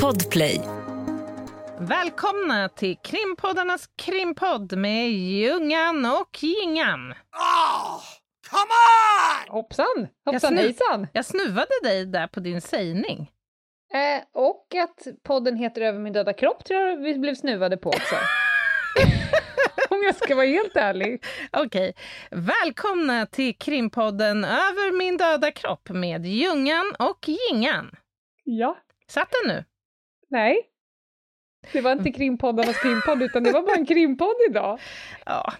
Podplay. Välkomna till krimpoddarnas krimpodd med Ljungan och Jingan. Oh, come on! Hoppsan! Hoppsan snu- hejsan! Jag snuvade dig där på din sägning. Eh, och att podden heter Över min döda kropp tror jag vi blev snuvade på också. Om jag ska vara helt ärlig. Okej, välkomna till krimpodden Över min döda kropp med Ljungan och Jingan. Ja. Satt den nu? Nej. Det var inte krimpoddarnas krimpodd, utan det var bara en krimpodd idag. Ja.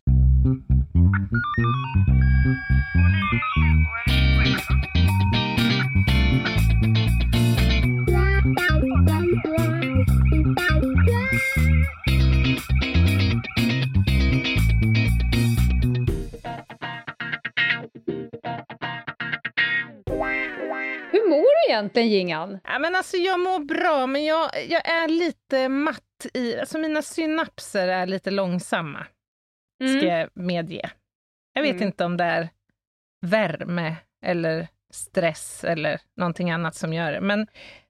Egentligen, Jingan? ja men alltså jag mår bra, men jag, jag är lite matt i... Alltså mina synapser är lite långsamma, ska jag medge. Jag vet Mm. inte om det är värme eller stress eller någonting annat som gör det, men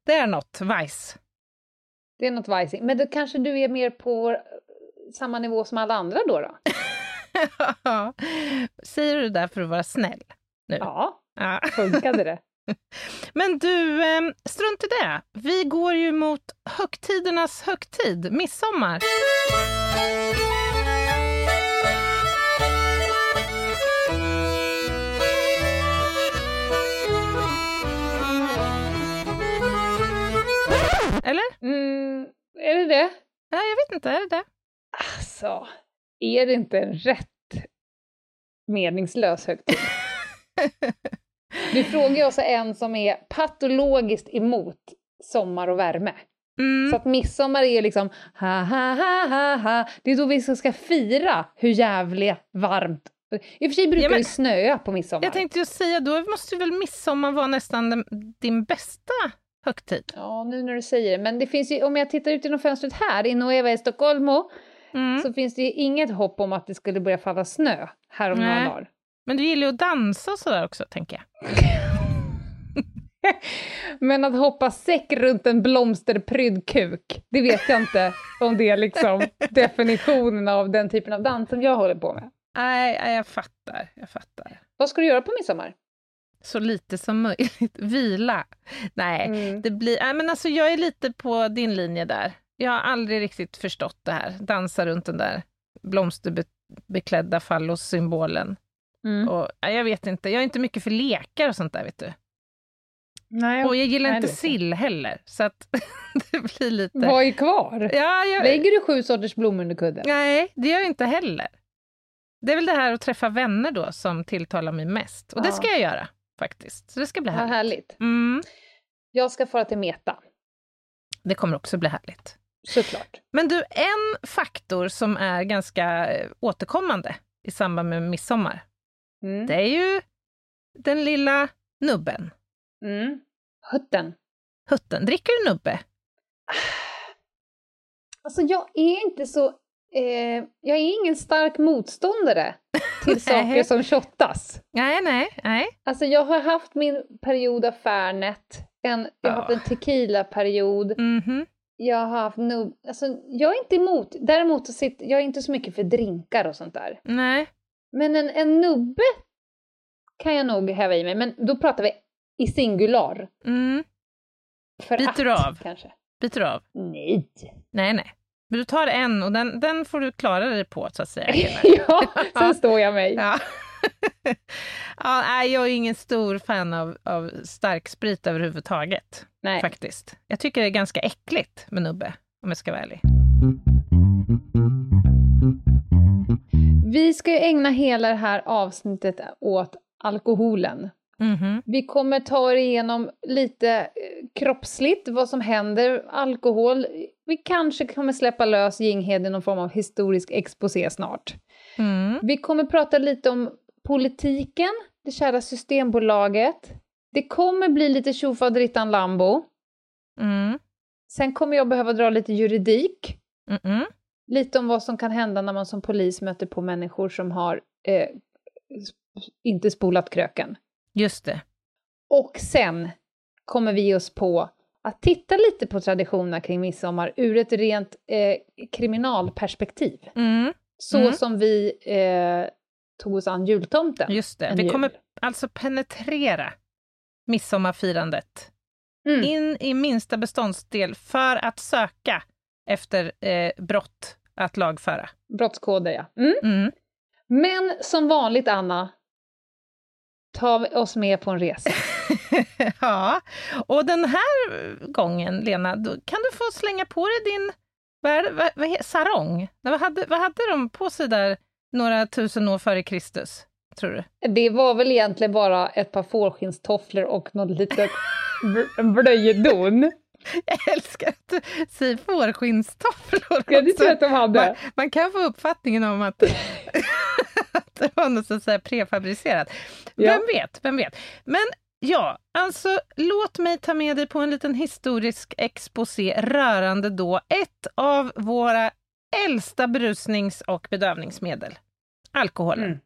det är något, vajs. Det är något vajsing. Men då kanske du är mer på samma nivå som alla andra då? då? Säger du det där för att vara snäll? Nu? Ja, Ja. funkade det? Men du, eh, strunt i det. Vi går ju mot högtidernas högtid, midsommar. Eller? Mm, är det det? Nej, jag vet inte. Är det det? Alltså, är det inte en rätt meningslös högtid? Du frågar också en som är patologiskt emot sommar och värme. Mm. Så att midsommar är liksom ha ha ha ha ha. Det är då vi ska fira hur jävligt varmt. I och för sig brukar Ja, men- det snöa på midsommar. Jag tänkte ju säga, då måste väl midsommar vara nästan den, din bästa högtid? Ja, nu när du säger det. Men det finns ju, om jag tittar ut genom fönstret här i Nueva i Stockholm Mm. så finns det ju inget hopp om att det skulle börja falla snö här om Nej. några dagar. Men du gillar ju att dansa och sådär också, tänker jag. Men att hoppa säck runt en blomsterprydd kuk, det vet jag inte om det är liksom definitionen av den typen av dans som jag håller på med. Nej, jag fattar. Jag fattar. Vad ska du göra på midsommar? Så lite som möjligt. Vila. Nej, Mm. det blir... Nej, men alltså jag är lite på din linje där. Jag har aldrig riktigt förstått det här. Dansa runt den där blomsterbeklädda fallossymbolen. Mm. Och, jag vet inte, jag är inte mycket för lekar och sånt där, vet du. Nej, Och jag gillar Nej, inte det sill heller, så att det blir lite... Vad är kvar? Ja, jag... Lägger du sju sorters blommor under kudden? Nej, det gör jag inte heller. Det är väl det här att träffa vänner då som tilltalar mig mest. Och det Ja. ska jag göra, faktiskt. Så det ska bli Vad härligt. härligt. Mm, Jag ska fara till Meta, det kommer också bli härligt. såklart. Men du, en faktor som är ganska eh, återkommande i samband med midsommar, Mm. det är ju den lilla nubben. Mm. Hutten. Hutten. Dricker du nubbe? Alltså jag är inte så... Eh, jag är ingen stark motståndare till saker som shottas. Nej, nej, nej. Alltså jag har haft min period av Fernet, en, jag har haft en tequila-period, Mhm. jag har haft nubb... Alltså jag är inte emot, däremot så sitter, jag är inte så mycket för drinkar och sånt där. Nej. Men en, en nubbe kan jag nog häva i mig, men då pratar vi i singular. Mm. För Biter att, av? Kanske. Biter av? Nej. Nej, nej. Men du tar en och den, den får du klara dig på, så att säga. ja, sen står jag mig. Ja. ja, nej, jag är ingen stor fan av, av starksprit överhuvudtaget, Nej. faktiskt. Jag tycker det är ganska äckligt med nubbe, om jag ska vara ärlig. Vi ska ju ägna hela det här avsnittet åt alkoholen. Mhm. Vi kommer ta er igenom lite eh, kroppsligt vad som händer, alkohol. Vi kanske kommer släppa lös Ginghede i någon form av historisk exposé snart. Mm. Vi kommer prata lite om politiken, det kära Systembolaget. Det kommer bli lite tjofaderittan Lambo. Mm. Sen kommer jag behöva dra lite juridik. Mm-mm. Lite om vad som kan hända när man som polis möter på människor som har eh, inte spolat kröken. Just det. Och sen kommer vi oss på att titta lite på traditionerna kring midsommar ur ett rent eh, kriminalperspektiv. Mm, Så Mm. som vi eh, tog oss an jultomten. just det. Vi jul. kommer alltså penetrera midsommarfirandet Mm. in i minsta beståndsdel för att söka efter eh, brott att lagföra. Brottskoder, ja. Mm. Mm. Men som vanligt, Anna, vi oss med på en resa. ja, och den här gången, Lena, då kan du få slänga på dig din vad vad, vad, sarong. Vad hade, vad hade de på sig där några tusen år före Kristus, tror du? Det var väl egentligen bara ett par fårskinnstofflor och något litet bl- blöjdon. Jag älskar att du säger fårskinnstofflor. Ja, det också. tror jag att de hade. Man, man kan få uppfattningen om att, att det var något så att säga prefabricerat. Ja. Vem vet, vem vet. Men ja, alltså låt mig ta med dig på en liten historisk exposé rörande då ett av våra äldsta berusnings och bedövningsmedel, alkoholen. Mm.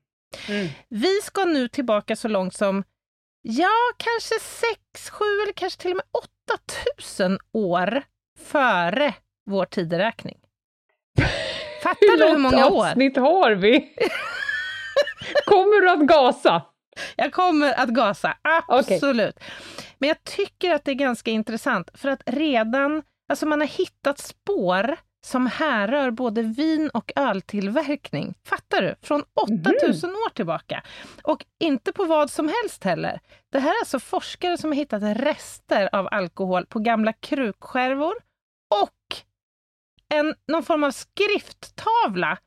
Mm. Vi ska nu tillbaka så långt som, ja, kanske sex, sju eller kanske till och med 8000 år före vår tideräkning. Fattar du hur många år? avsnitt har vi? Kommer du att gasa? Jag kommer att gasa, absolut. Men jag tycker att det är ganska intressant för att redan, alltså man har hittat spår som härrör både vin och öltillverkning. Fattar du? Från 8000 år tillbaka. Och inte på vad som helst heller. Det här är alltså forskare som har hittat rester av alkohol på gamla krukskärvor och en, någon form av skrifttavla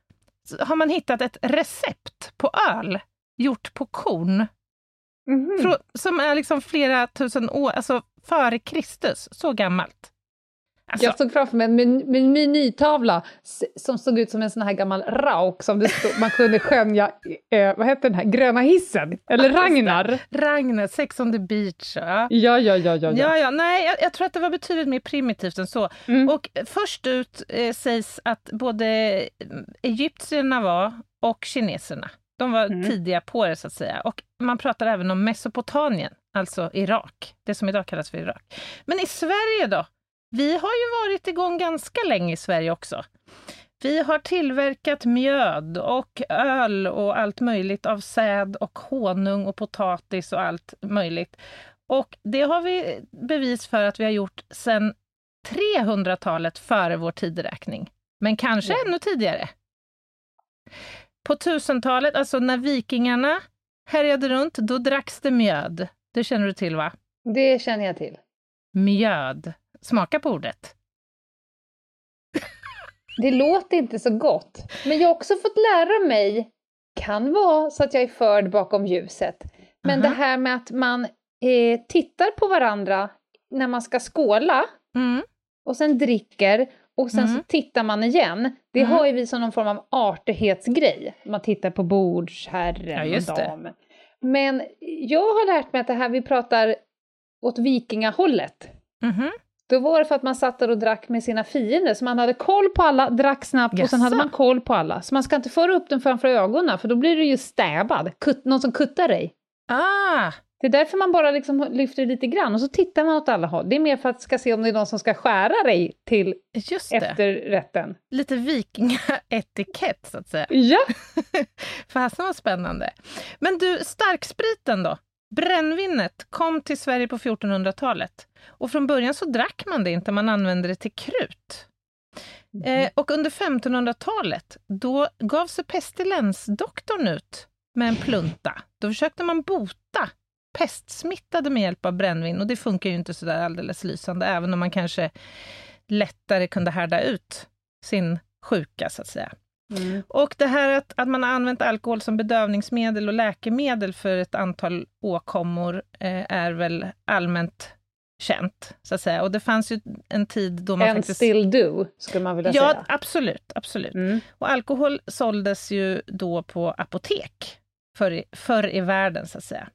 Så har man hittat ett recept på öl gjort på korn. Mhm. Frå, som är liksom flera tusen år, alltså före Kristus, så gammalt. Alltså, Jag såg framför mig en men- men- menytavla s- som såg ut som en sån här gammal rauk som stod, man kunde skönja, eh, vad heter den här, gröna hissen? Eller. Ragnar? Ragnar, Sex on the beach. Ja. Ja, ja, ja, ja. Ja, ja, nej, jag, jag tror att det var betydligt mer primitivt än så. Mm. Och först ut eh, sägs att både egyptierna var och kineserna. De var Mm. tidiga på det, så att säga. Och man pratar även om Mesopotamien, alltså Irak. Det som idag kallas för Irak. Men i Sverige då? Vi har ju varit igång ganska länge i Sverige också. Vi har tillverkat mjöd och öl och allt möjligt av säd och honung och potatis och allt möjligt. Och det har vi bevis för att vi har gjort sedan 300-talet före vår tideräkning. Men kanske Ja. ännu tidigare. På 1000-talet, alltså när vikingarna härjade runt, då dracks det mjöd. Det känner du till va? Det känner jag till. Mjöd. Smaka på ordet. Det låter inte så gott. Men jag har också fått lära mig, kan vara så att jag är förd bakom ljuset, men Aha. det här med att man eh, tittar på varandra när man ska skåla Mm. och sen dricker och sen Mm. så tittar man igen. Det Mm. har ju vi som någon form av artighetsgrej. Man tittar på bordsherren Ja, och det. damen. Men jag har lärt mig att det här vi pratar åt vikingahållet. Då var det för att man satt där och drack med sina fiender, så man hade koll på alla, drack snabbt och sen hade man koll på alla. Så man ska inte föra upp den framför ögonen, för då blir du ju stäbad, Kutt, någon som kuttar dig. Ah, Det är därför man bara liksom lyfter lite grann och så tittar man åt alla håll. Det är mer för att ska se om det är någon som ska skära dig till efterrätten. Lite vikingaetikett, så att säga. Ja! Fasen vad spännande. Men du, starkspriten då? Brännvinet kom till Sverige på 1400-talet. Och från början så drack man det inte, man använde det till krut. Eh, och under 1500-talet, då gav sig pestilensdoktorn ut med en plunta. Då försökte man bota pestsmittade med hjälp av brännvin och det funkar ju inte så där alldeles lysande, även om man kanske lättare kunde härda ut sin sjuka, så att säga. Mm. Och det här att, att man har använt alkohol som bedövningsmedel och läkemedel för ett antal åkommor eh, är väl allmänt känt, så att säga. Och det fanns ju en tid då man And faktiskt... still do, skulle man vilja Ja, säga. absolut, absolut. Mm. Och alkohol såldes ju då på apotek, förr i, förr i världen, så att säga.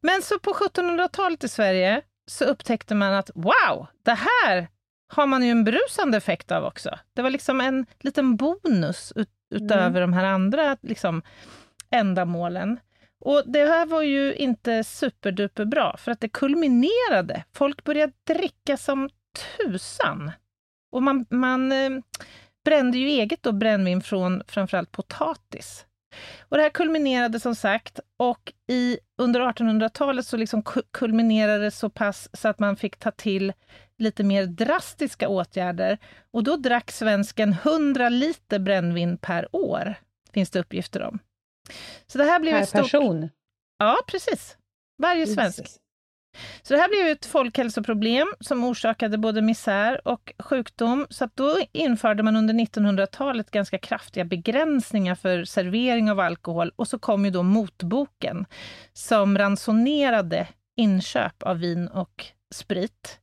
Men så på 1700-talet i Sverige så upptäckte man att wow, det här har man ju en berusande effekt av också. Det var liksom en liten bonus ut, utöver de här andra liksom, ändamålen. Och det här var ju inte superduper bra, för att det kulminerade. Folk började dricka som tusan. Och man, man eh, brände ju eget då brännvin från framförallt potatis. Och det här kulminerade som sagt och i, under 1800-talet så liksom kulminerade det så pass så att man fick ta till lite mer drastiska åtgärder. Och då drack svensken 100 liter brännvin per år, finns det uppgifter om. Så det här blev per ett stort... person? Ja, precis. Varje svensk. Jesus. Så det här blev ett folkhälsoproblem som orsakade både misär och sjukdom. Så då införde man under 1900-talet ganska kraftiga begränsningar för servering av alkohol. Och så kom ju då motboken som ransonerade inköp av vin och sprit.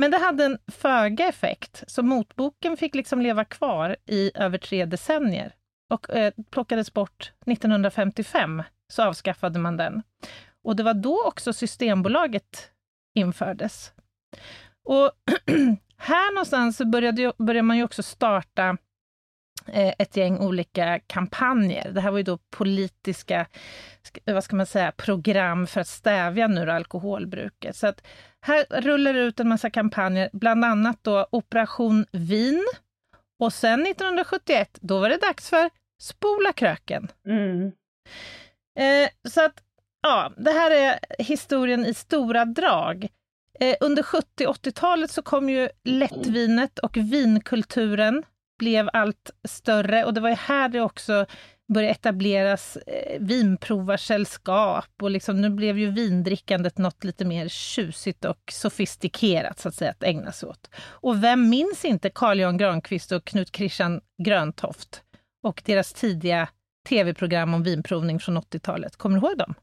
Men det hade en föga effekt, så motboken fick liksom leva kvar i över tre decennier och eh, plockades bort 1955, så avskaffade man den. Och det var då också Systembolaget infördes. Och här någonstans började, började man ju också starta ett gäng olika kampanjer. Det här var ju då politiska, vad ska man säga, program för att stävja nu alkoholbruket. Så att här rullar det ut en massa kampanjer, bland annat då Operation Vin. Och sen 1971, då var det dags för Spola kröken. Mm. Eh, så att Ja, det här är historien i stora drag. Eh, under 70 80-talet så kom ju lättvinet och vinkulturen blev allt större och det var ju här det också började etableras eh, vinprovarsällskap och liksom, nu blev ju vindrickandet något lite mer tjusigt och sofistikerat så att säga att ägna sig åt. Och vem minns inte Carl Jan Granqvist och Knut Christian Gröntoft och deras tidiga tv-program om vinprovning från 80-talet? Kommer du ihåg dem?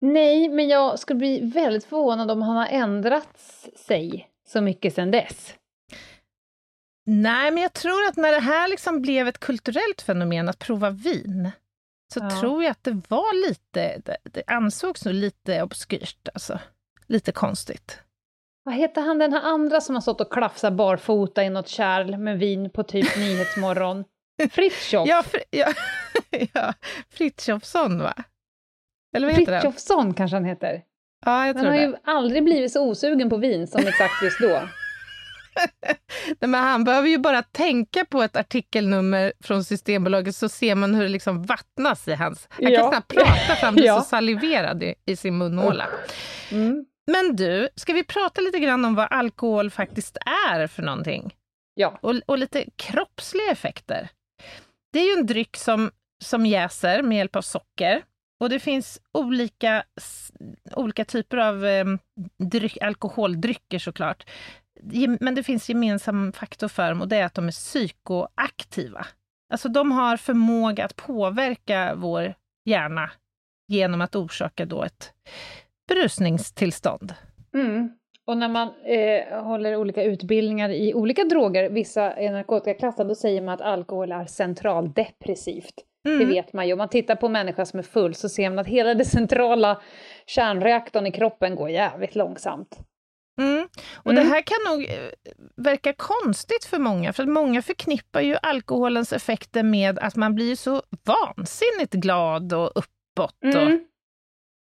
Nej, men jag skulle bli väldigt förvånad om han har ändrat sig så mycket sedan dess. Nej, men jag tror att när det här liksom blev ett kulturellt fenomen, att prova vin, så ja. tror jag att det var lite, det, ansågs nog lite obskyrt, alltså. Lite konstigt. Vad heter han den här andra som har stått och klafsat barfota i något kärl med vin på typ Nyhetsmorgon? Fritiof! ja, fr ja, ja, Frithiofsson va? Eller vad heter Frithiofsson kanske han heter. Ja, jag tror han har det. ju aldrig blivit så osugen på vin som exakt just då. Nej, men han behöver ju bara tänka på ett artikelnummer från Systembolaget så ser man hur det liksom vattnas i hans... Han ja. kan knappt prata för han blir ja. så saliverad i, i sin munhåla. Mm. Men du, ska vi prata lite grann om vad alkohol faktiskt är för någonting? Ja. Och, och lite kroppsliga effekter. Det är ju en dryck som, som jäser med hjälp av socker. Och det finns olika, olika typer av eh, dryck, alkoholdrycker såklart. Men det finns gemensam faktor för dem och det är att de är psykoaktiva. Alltså de har förmåga att påverka vår hjärna genom att orsaka då ett berusningstillstånd. Mm. Och när man eh, håller olika utbildningar i olika droger, vissa är narkotikaklassade, då säger man att alkohol är centraldepressivt. Mm. Det vet man ju. Om man tittar på en människa som är full så ser man att hela den centrala kärnreaktorn i kroppen går jävligt långsamt. Mm. Och mm. det här kan nog eh, verka konstigt för många, för att många förknippar ju alkoholens effekter med att man blir så vansinnigt glad och uppåt. Och... Mm.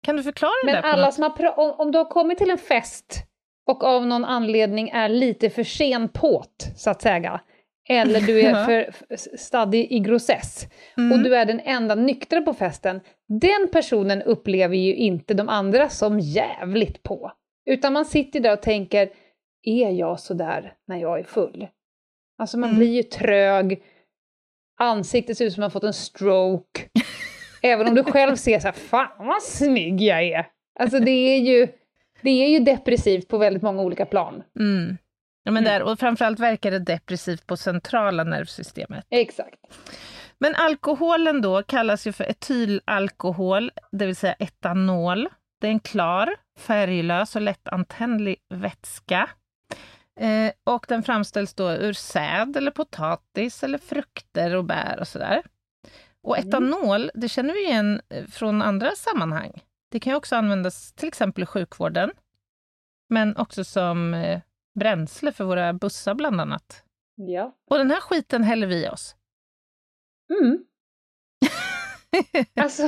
Kan du förklara Men det? Men alla som har om, om du har kommit till en fest och av någon anledning är lite för sen påt, så att säga, eller du är för stadig i grossess mm. och du är den enda nyktra på festen, den personen upplever ju inte de andra som jävligt på. Utan man sitter där och tänker, är jag så där när jag är full? Alltså man mm. blir ju trög, ansiktet ser ut som man fått en stroke. Även om du själv ser så här, fan vad snygg jag är! Alltså det är ju, det är ju depressivt på väldigt många olika plan. Mm. Ja, men mm. där, och framförallt verkar det depressivt på centrala nervsystemet. Exakt. Men alkoholen då kallas ju för etylalkohol, det vill säga etanol. Det är en klar, färglös och lättantändlig vätska. Eh, och den framställs då ur säd eller potatis eller frukter och bär och sådär. Och mm. etanol, det känner vi igen eh, från andra sammanhang. Det kan ju också användas till exempel i sjukvården, men också som eh, bränsle för våra bussar bland annat. Ja. Och den här skiten häller vi i oss. Mm. Alltså,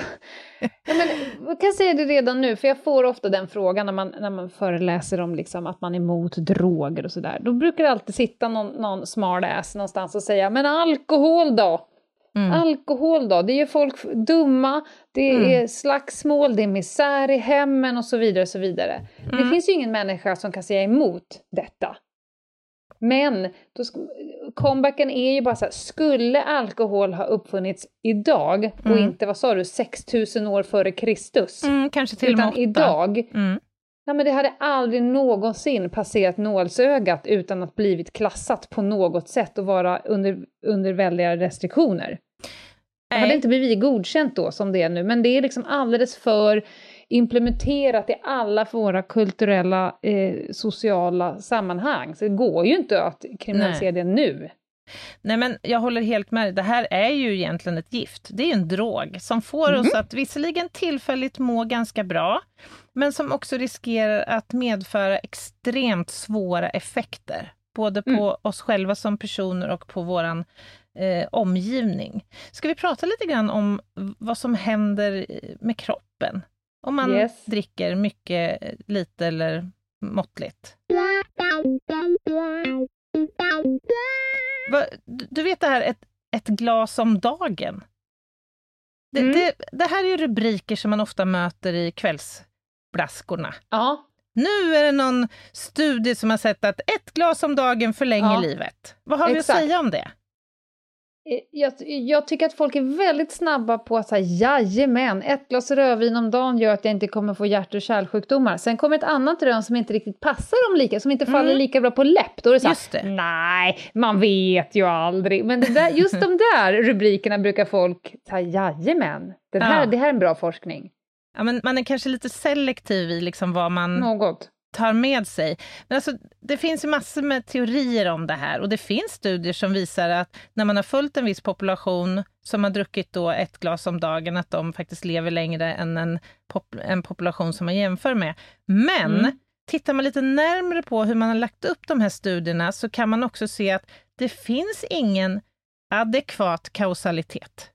ja, men, jag kan säga det redan nu, för jag får ofta den frågan när man, när man föreläser om liksom, att man är emot droger och sådär. Då brukar det alltid sitta någon, någon smartass någonstans och säga ”men alkohol då?” Mm. Alkohol då, det gör folk dumma, det mm. är slagsmål, det är misär i hemmen och så vidare. Och så vidare. Mm. Det finns ju ingen människa som kan säga emot detta. Men då, comebacken är ju bara så här, skulle alkohol ha uppfunnits idag och mm. inte, vad sa du, 6000 år före Kristus? Mm, kanske till och med åtta. idag, mm. Nej, men det hade aldrig någonsin passerat nålsögat utan att blivit klassat på något sätt och vara under, under väldiga restriktioner. Det hade inte blivit godkänt då som det är nu, men det är liksom alldeles för implementerat i alla våra kulturella, eh, sociala sammanhang. Så det går ju inte att kriminalisera Nej. det nu. Nej men jag håller helt med Det här är ju egentligen ett gift. Det är en drog som får mm. oss att visserligen tillfälligt må ganska bra, men som också riskerar att medföra extremt svåra effekter. Både på mm. oss själva som personer och på våran eh, omgivning. Ska vi prata lite grann om vad som händer med kroppen? Om man yes. dricker mycket, lite eller måttligt. Du vet det här, ett, ett glas om dagen. Det, mm. det, det, här är rubriker som man ofta möter i kvällsblaskorna. Ja. Nu är det någon studie som har sett att ett glas om dagen förlänger ja. livet. Vad har Exakt. vi att säga om det? Eh, jag, jag, tycker att folk är väldigt snabba på att säga jajamän, ett glas rödvin om dagen gör att jag inte kommer få hjärt och kärlsjukdomar. Sen kommer ett annat rön som inte riktigt passar dem lika, som inte faller mm. lika bra på läpp. Då är det så här, nej, man vet ju aldrig. Men där, just de där rubrikerna brukar folk säga jajamän, det här, ja. det här är en bra forskning. Ja, men man är kanske lite selektiv i liksom vad man... Något tar med sig. Men alltså, det finns ju massor med teorier om det här och det finns studier som visar att när man har följt en viss population som har druckit då ett glas om dagen, att de faktiskt lever längre än en, pop en population som man jämför med. Men mm. tittar man lite närmre på hur man har lagt upp de här studierna så kan man också se att det finns ingen adekvat kausalitet.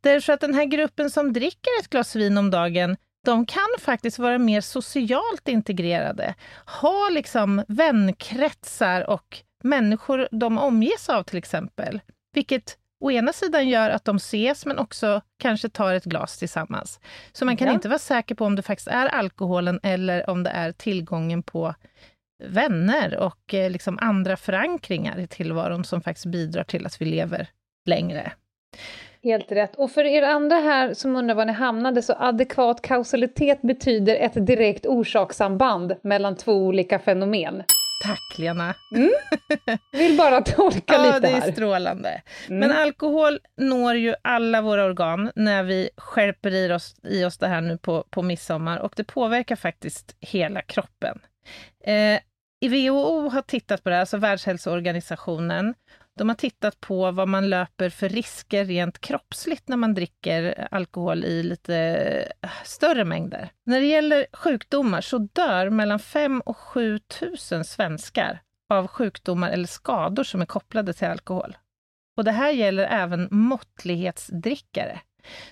Därför att den här gruppen som dricker ett glas vin om dagen, de kan faktiskt vara mer socialt integrerade, ha liksom vänkretsar och människor de omges av till exempel. Vilket å ena sidan gör att de ses, men också kanske tar ett glas tillsammans. Så man kan ja. inte vara säker på om det faktiskt är alkoholen eller om det är tillgången på vänner och eh, liksom andra förankringar i tillvaron som faktiskt bidrar till att vi lever längre. Helt rätt. Och för er andra här som undrar var ni hamnade, så adekvat kausalitet betyder ett direkt orsakssamband mellan två olika fenomen. Tack Lena! Mm. Vill bara tolka ja, lite här. det är strålande. Mm. Men alkohol når ju alla våra organ när vi skärper i oss, i oss det här nu på, på midsommar och det påverkar faktiskt hela kroppen. Eh, WHO har tittat på det här, alltså Världshälsoorganisationen, de har tittat på vad man löper för risker rent kroppsligt när man dricker alkohol i lite äh, större mängder. När det gäller sjukdomar så dör mellan 5 och 7 000 svenskar av sjukdomar eller skador som är kopplade till alkohol. Och det här gäller även måttlighetsdrickare.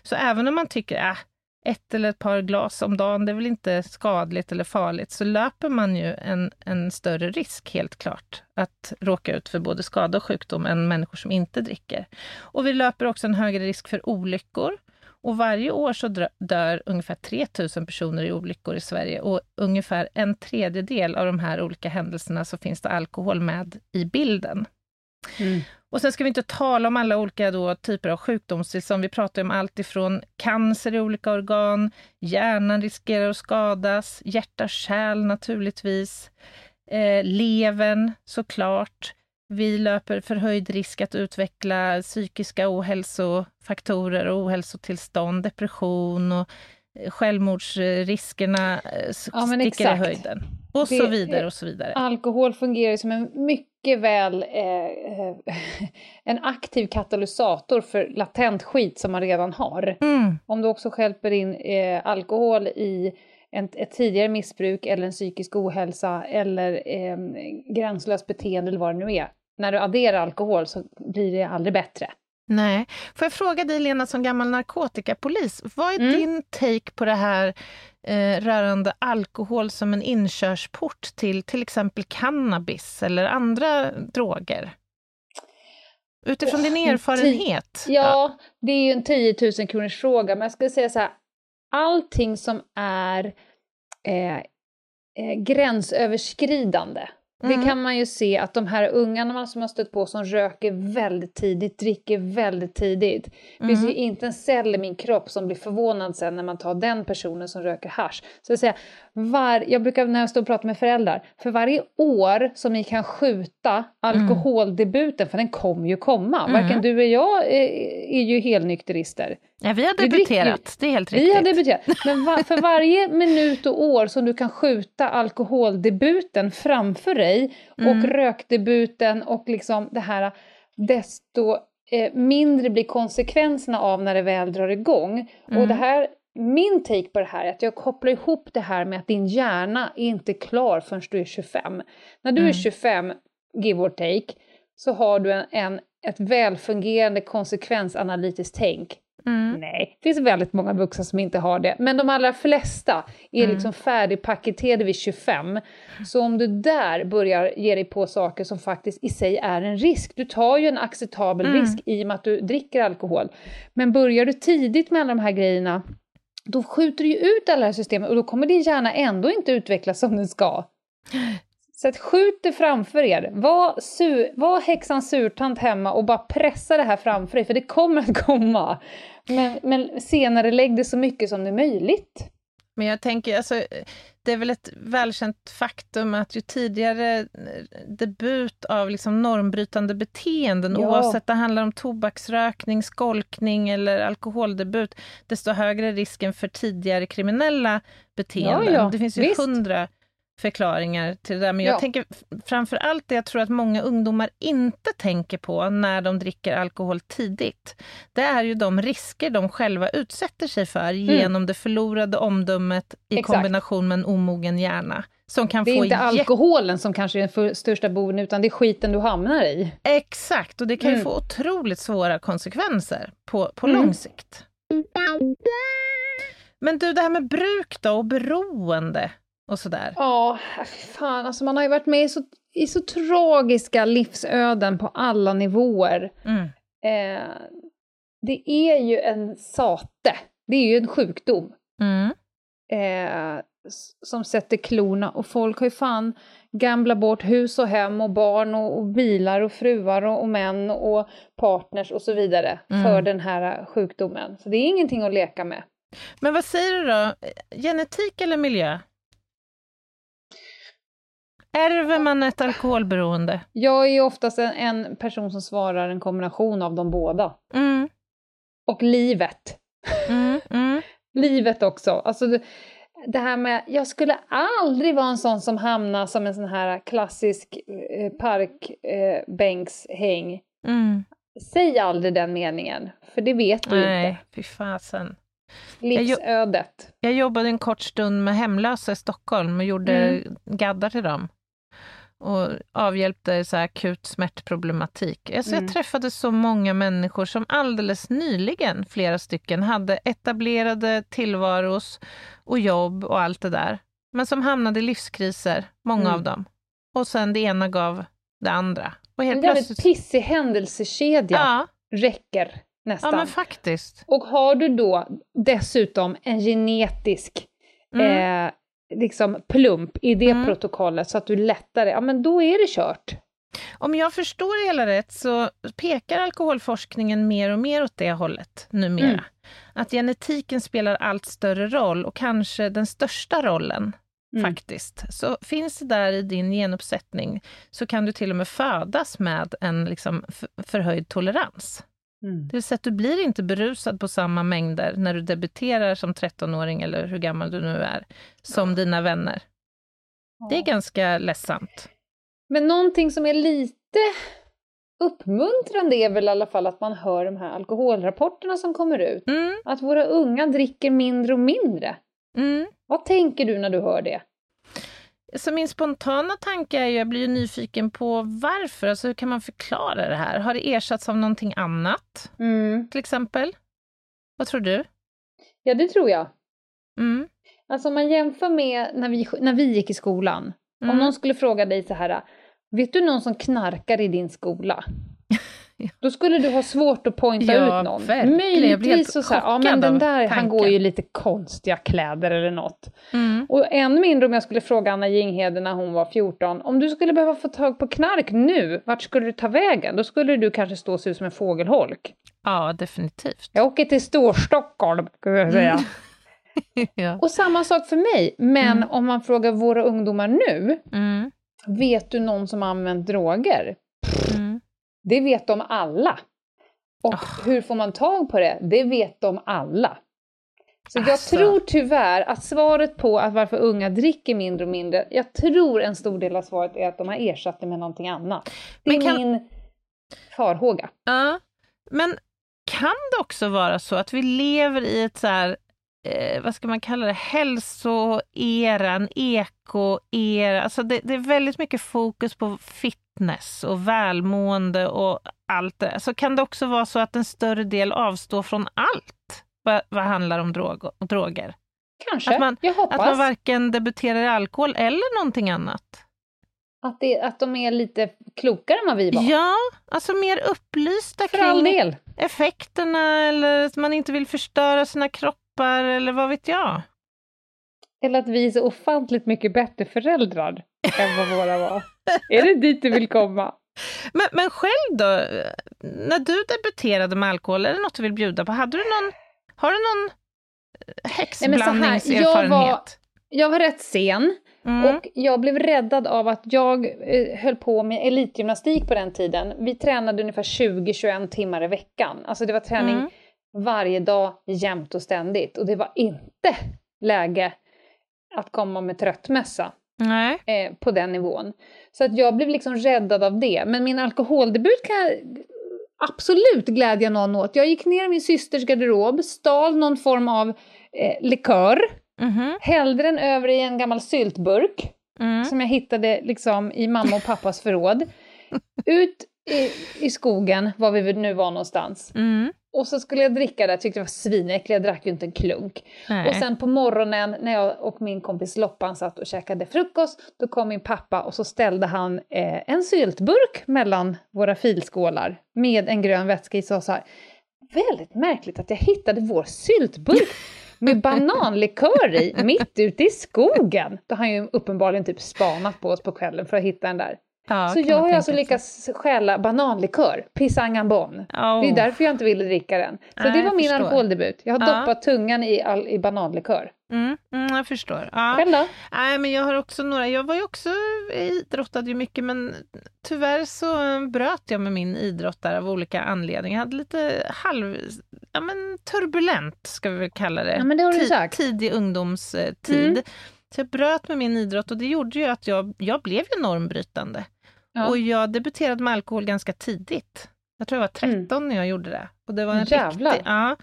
Så även om man tycker att äh, ett eller ett par glas om dagen, det är väl inte skadligt eller farligt, så löper man ju en, en större risk helt klart att råka ut för både skada och sjukdom än människor som inte dricker. Och vi löper också en högre risk för olyckor. Och varje år så dör ungefär 3 000 personer i olyckor i Sverige och ungefär en tredjedel av de här olika händelserna så finns det alkohol med i bilden. Mm. Och sen ska vi inte tala om alla olika då, typer av sjukdomstillstånd. Vi pratar om allt ifrån cancer i olika organ, hjärnan riskerar att skadas, hjärta, kärl naturligtvis, eh, levern såklart. Vi löper förhöjd risk att utveckla psykiska ohälsofaktorer och ohälsotillstånd, depression och självmordsriskerna eh, ja, sticker i höjden. Och det, så vidare och så vidare. Alkohol fungerar som en mycket väl eh, eh en aktiv katalysator för latent skit som man redan har. Mm. Om du också skälper in eh, alkohol i en, ett tidigare missbruk eller en psykisk ohälsa eller eh, gränslöst beteende eller vad det nu är. När du adderar alkohol så blir det aldrig bättre. Nej. Får jag fråga dig, Lena, som gammal narkotikapolis, vad är Mm. din take på det här eh, rörande alkohol som en inkörsport till till exempel cannabis eller andra droger? Utifrån din en erfarenhet. Ja, det är ju en 10 000 kronors fråga, men jag skulle säga så här, allting som är eh, eh, gränsöverskridande, Mm. det kan man ju se att de här ungarna som har stött på som röker väldigt tidigt, dricker väldigt tidigt. Det finns ju Mm. inte en cell i min kropp som blir förvånad sen när man tar den personen som röker hasch. Så jag, säger, var, jag brukar när jag står och pratar med föräldrar, för varje år som ni kan skjuta alkoholdebuten, för den kommer ju komma. Mm. Varken du eller jag är, är ju helnykterister. Ja, vi har debuterat, det är helt riktigt. Vi har debuterat. Men va, för varje minut och år som du kan skjuta alkoholdebuten framför dig Mm. och rökdebuten och liksom det här, desto eh, mindre blir konsekvenserna av när det väl drar igång. Mm. Och det här, min take på det här är att jag kopplar ihop det här med att din hjärna är inte klar förrän du är 25. När du Mm. är 25, give or take, så har du en, en, ett välfungerande konsekvensanalytiskt tänk. Mm. Nej, det finns väldigt många vuxna som inte har det, men de allra flesta är Mm. liksom färdigpaketerade vid 25. Så om du där börjar ge dig på saker som faktiskt i sig är en risk, du tar ju en acceptabel Mm. risk i och med att du dricker alkohol, men börjar du tidigt med alla de här grejerna, då skjuter du ju ut alla det här systemet och då kommer din hjärna ändå inte utvecklas som den ska. Så att skjut det framför er. Var, sur, var häxan surtant hemma och bara pressa det här framför er, för det kommer att komma. Men, men senare lägg det så mycket som det är möjligt. Men jag tänker, alltså, det är väl ett välkänt faktum att ju tidigare eh, debut av liksom normbrytande beteenden, Ja. oavsett det handlar om tobaksrökning, skolkning eller alkoholdebut, desto högre risken för tidigare kriminella beteenden. Ja, ja, det finns ju visst. hundra förklaringar till det där, men jag Ja. tänker framför allt det jag tror att många ungdomar inte tänker på när de dricker alkohol tidigt, det är ju de risker de själva utsätter sig för genom det förlorade omdömet i Mm. Exakt. kombination med en omogen hjärna. Som kan Det är få inte alkoholen som kanske är den största boven, utan det är skiten du hamnar i. Exakt, och det kan ju Mm. få otroligt svåra konsekvenser på, på Mm. lång sikt. Men du, det här med bruk då och beroende och sådär. Ja, fan, alltså man har ju varit med i så, i så tragiska livsöden på alla nivåer. Mm. Eh, det är ju en sate, det är ju en sjukdom. Mm. eh, som sätter klorna och folk har ju fan gamblat bort hus och hem och barn och, och bilar och fruar och, och män och partners och så vidare Mm. för den här sjukdomen. Så det är ingenting att leka med. Men vad säger du då? Genetik eller miljö? Ärver man ett alkoholberoende? Jag är oftast en, en person som svarar en kombination av de båda. Mm. Och livet. Mm. Mm. Livet också. Alltså det, det här med, jag skulle aldrig vara en sån som hamnar som en sån här klassisk eh, parkbänkshäng. Mm. Säg aldrig den meningen, för det vet du inte. Nej, fy fasen. Livsödet. Jag jobbade en kort stund med hemlösa i Stockholm och gjorde Mm. gaddar till dem. Och avhjälpte så akut smärtproblematik. Alltså Mm. Jag träffade så många människor som alldeles nyligen, flera stycken, hade etablerade tillvaros och jobb och allt det där. Men som hamnade i livskriser, många Mm. av dem. Och sen det ena gav det andra. Och helt En jävligt plötsligt... pissig händelsekedja Ja, räcker ja, nästan. men faktiskt. Och har du då dessutom en genetisk Mm. eh, liksom plump i det Mm. protokollet så att du lättare, ja men då är det kört. Om jag förstår det hela rätt så pekar alkoholforskningen mer och mer åt det hållet numera. Mm. Att genetiken spelar allt större roll och kanske den största rollen Mm. faktiskt. Så finns det där i din genuppsättning så kan du till och med födas med en liksom förhöjd tolerans. Mm. Det vill säga att du blir inte berusad på samma mängder när du debuterar som 13-åring eller hur gammal du nu är, som dina vänner. Det är ganska ledsamt. Men någonting som är lite uppmuntrande är väl i alla fall att man hör de här alkoholrapporterna som kommer ut. Mm, Att våra unga dricker mindre och mindre. mm. Vad tänker du när du hör det? Så min spontana tanke är ju, jag blir ju nyfiken på varför, alltså hur kan man förklara det här? Har det ersatts av någonting annat, Mm. till exempel? Vad tror du? Ja, det tror jag. Mm. Alltså om man jämför med när vi, när vi gick i skolan. Om Mm. någon skulle fråga dig så här, vet du någon som knarkar i din skola? Då skulle du ha svårt att pointa Ja, ut någon. verkligen. Möjligtvis så, här, ja men den där, han går ju lite konstiga kläder eller något. Mm. Och än mindre om jag skulle fråga Anna Jinghede när hon var 14, om du skulle behöva få tag på knark nu, vart skulle du ta vägen? Då skulle du kanske stå och se ut som en fågelholk. Ja, definitivt. Jag åker till Storstockholm, skulle jag säga. ja. Och samma sak för mig, men Mm. om man frågar våra ungdomar nu, Mm. vet du någon som använt droger? Mm. Det vet de alla. Och Ah. hur får man tag på det? Det vet de alla. Så jag Alltså. tror tyvärr att svaret på att varför unga dricker mindre och mindre, jag tror en stor del av svaret är att de har ersatt det med någonting annat. Det är kan- min farhåga. Ja, men kan det också vara så att vi lever i ett så här, eh, vad ska man kalla det, hälsoera, en ekoera, alltså det, det är väldigt mycket fokus på fitness och välmående och allt det. Så kan det också vara så att en större del avstår från allt vad, vad handlar om drog, droger? Kanske, Att man- jag hoppas. Att man varken debuterar i alkohol eller någonting annat. Att, det, att de är lite klokare än vad vi var. Ja, alltså mer upplysta För kring effekterna eller att man inte vill förstöra sina kroppar eller vad vet jag. Eller att vi är så ofantligt mycket bättre föräldrar än vad våra var. är det dit du vill komma? Men, men själv då, när du debuterade med alkohol, är det något du vill bjuda på? Hade du någon, har du någon eh, Nej, här, jag häxblandningserfarenhet? Jag var rätt sen Mm. och jag blev räddad av att jag eh, höll på med elitgymnastik på den tiden. Vi tränade ungefär 20-21 timmar i veckan. Alltså det var träning Mm. Varje dag, jämt och ständigt. Och det var inte läge att komma med tröttmässa. Eh, på den nivån. Så att jag blev liksom räddad av det. Men min alkoholdebut kan jag absolut glädja någon åt. Jag gick ner i min systers garderob, stal någon form av eh, likör, Mhm. hällde den över i en gammal syltburk Mm. som jag hittade liksom i mamma och pappas förråd. Ut i, i skogen, var vi nu var någonstans. Mm. Och så skulle jag dricka det, jag tyckte det var svinäckligt, jag drack ju inte en klunk. Nej. Och sen på morgonen när jag och min kompis Loppan satt och käkade frukost, då kom min pappa och så ställde han eh, en syltburk mellan våra filskålar med en grön vätska i. Så sa väldigt märkligt att jag hittade vår syltburk med bananlikör i mitt ute i skogen. Då har han ju uppenbarligen typ spanat på oss på kvällen för att hitta den där. Ja, så jag har alltså lyckats stjäla bananlikör, pisangambon. Oh. Det är därför jag inte ville dricka den. Så Nej, det var min förstår. alkoholdebut. Jag har Ja. doppat tungan i, all, i bananlikör. Mm, mm, jag förstår. Ja. Själv då? Nej, men jag har också några. Jag var ju också idrottade ju mycket, men tyvärr så bröt jag med min idrott där av olika anledningar. Jag hade lite halv, ja men turbulent ska vi väl kalla det. Ja, men det har du Ti- sagt. Tidig ungdomstid. Mm. Så jag bröt med min idrott och det gjorde ju att jag, jag blev ju normbrytande. Ja. Och jag debuterade med alkohol ganska tidigt. Jag tror jag var 13 när jag gjorde det. Och det var en Mm. Jävlar. riktig... Ja.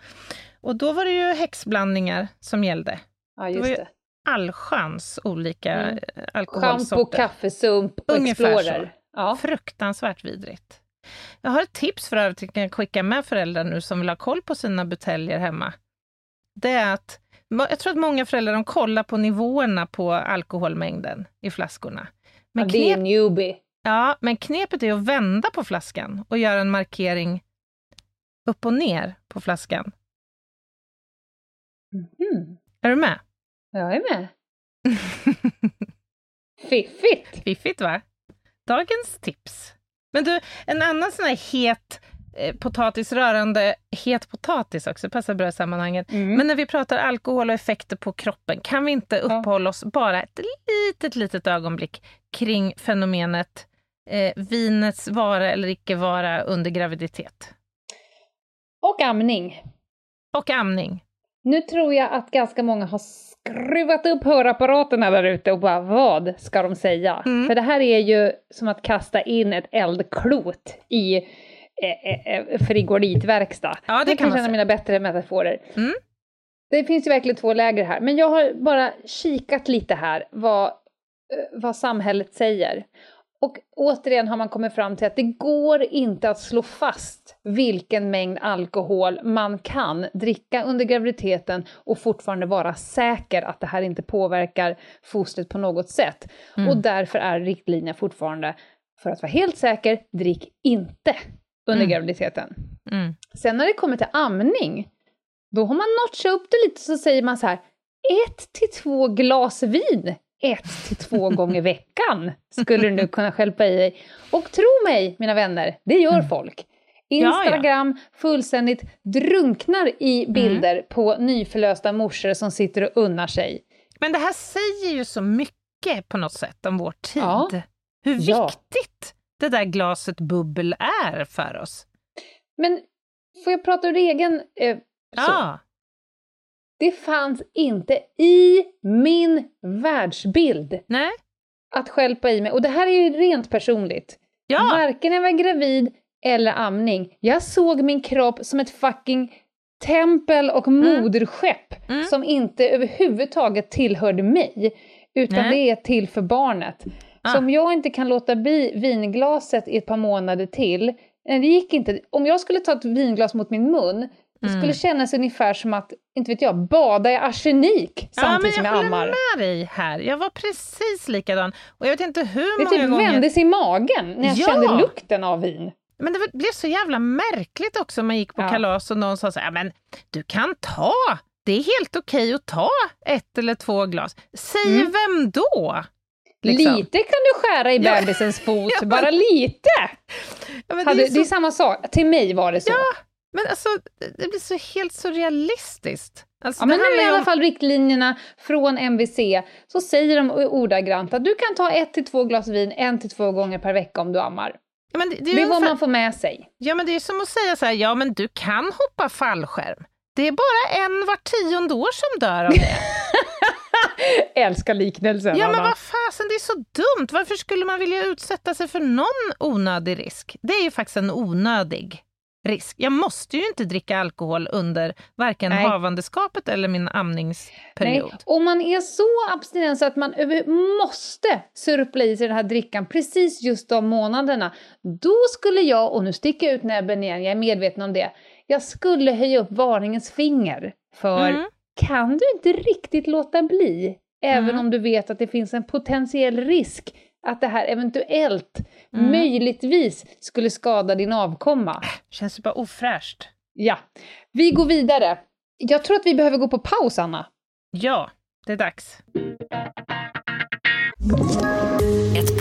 Och då var det ju häxblandningar som gällde. Ja, Det just var ju det. allsköns olika Mm. mm. Shampoo, alkoholsorter. kaffesump och Ungefär Explorer. Ja. Fruktansvärt vidrigt. Jag har ett tips för övrigt jag kan skicka med föräldrar nu som vill ha koll på sina buteljer hemma. Det är att, jag tror att många föräldrar de kollar på nivåerna på alkoholmängden i flaskorna. Men, ja, det är en newbie. Ja, men knepet är att vända på flaskan och göra en markering upp och ner på flaskan. Mhm. Är du med? Jag är med. Fiffigt! Fiffigt va? Dagens tips. Men du, en annan sån här het eh, potatis rörande het potatis också, passar bra i sammanhanget. Mm. Men när vi pratar alkohol och effekter på kroppen, kan vi inte uppehålla oss bara ett litet, litet ögonblick kring fenomenet eh, vinets vara eller icke vara under graviditet? Och amning. Och amning. Nu tror jag att ganska många har skruvat upp hörapparaterna där ute och bara vad ska de säga? Mm. För det här är ju som att kasta in ett eldklot i eh, eh, frigolitverkstad. Ja, det kan man känna säga. mina bättre metaforer. Mm. Det finns ju verkligen två läger här, men jag har bara kikat lite här vad eh, vad samhället säger. Och återigen har man kommit fram till att det går inte att slå fast vilken mängd alkohol man kan dricka under graviditeten och fortfarande vara säker att det här inte påverkar fostret på något sätt. Mm. Och därför är riktlinjerna fortfarande, för att vara helt säker, drick inte under mm. graviditeten. Mm. Sen när det kommer till amning, då har man notchat upp det lite så säger man så här, ett till två glas vin ett till två gånger i veckan skulle du nu kunna skälpa i dig. Och tro mig, mina vänner, det gör mm. folk. Instagram ja, ja. fullständigt drunknar i mm. bilder mm. på nyförlösta morsor som sitter och unnar sig. Men det här säger ju så mycket på något sätt om vår tid. Ja. Hur viktigt det där glaset bubbel är för oss. Men får jag prata ur egen... Eh, ja. Det fanns inte i min världsbild Nej. att skälpa i mig. Och det här är ju rent personligt. Ja. Varken när jag var gravid eller amning. Jag såg min kropp som ett fucking tempel och mm. moderskepp mm. som inte överhuvudtaget tillhörde mig, utan Nej. det är till för barnet. Ah. Så om jag inte kan låta bli vinglaset i ett par månader till, det gick inte. Om jag skulle ta ett vinglas mot min mun, det skulle mm. kännas ungefär som att, inte vet jag, bada i arsenik samtidigt som jag ammar. Jag håller med dig här. Jag var precis likadan. Och jag vet inte hur det många typ gånger... Det vändes i magen när jag ja. kände lukten av vin. Men det blev så jävla märkligt också. Man gick på ja. kalas och någon sa så här, men du kan ta, det är helt okej att ta ett eller två glas. Säg mm. vem då? Liksom. Lite kan du skära i bebisens fot, ja, bara lite! Ja, det, Hade, är så... det, är samma sak, till mig var det så. Ja, men alltså, det blir så helt surrealistiskt. Alltså, ja, men nu är i alla fall riktlinjerna från MVC, så säger de ordagrant att du kan ta ett till två glas vin en till två gånger per vecka om du ammar. Ja, men det, det är, det är vad man får med sig. Ja, men det är som att säga så här, ja men du kan hoppa fallskärm. Det är bara en var tionde år som dör av det. Älskar liknelsen, Ja, Anna. men vad fasen, det är så dumt. Varför skulle man vilja utsätta sig för någon onödig risk? Det är ju faktiskt en onödig risk. Jag måste ju inte dricka alkohol under varken Nej. havandeskapet eller min amningsperiod. Nej. Om man är så abstinent så att man måste surpla i sig den här drickan precis just de månaderna, då skulle jag, och nu sticker jag ut näbben igen, jag är medveten om det, jag skulle höja upp varningens finger för mm. kan du inte riktigt låta bli, även mm. om du vet att det finns en potentiell risk att det här eventuellt, mm. möjligtvis, skulle skada din avkomma. Känns ju bara ofräscht. Ja. Vi går vidare. Jag tror att vi behöver gå på paus, Anna. Ja, det är dags. Ett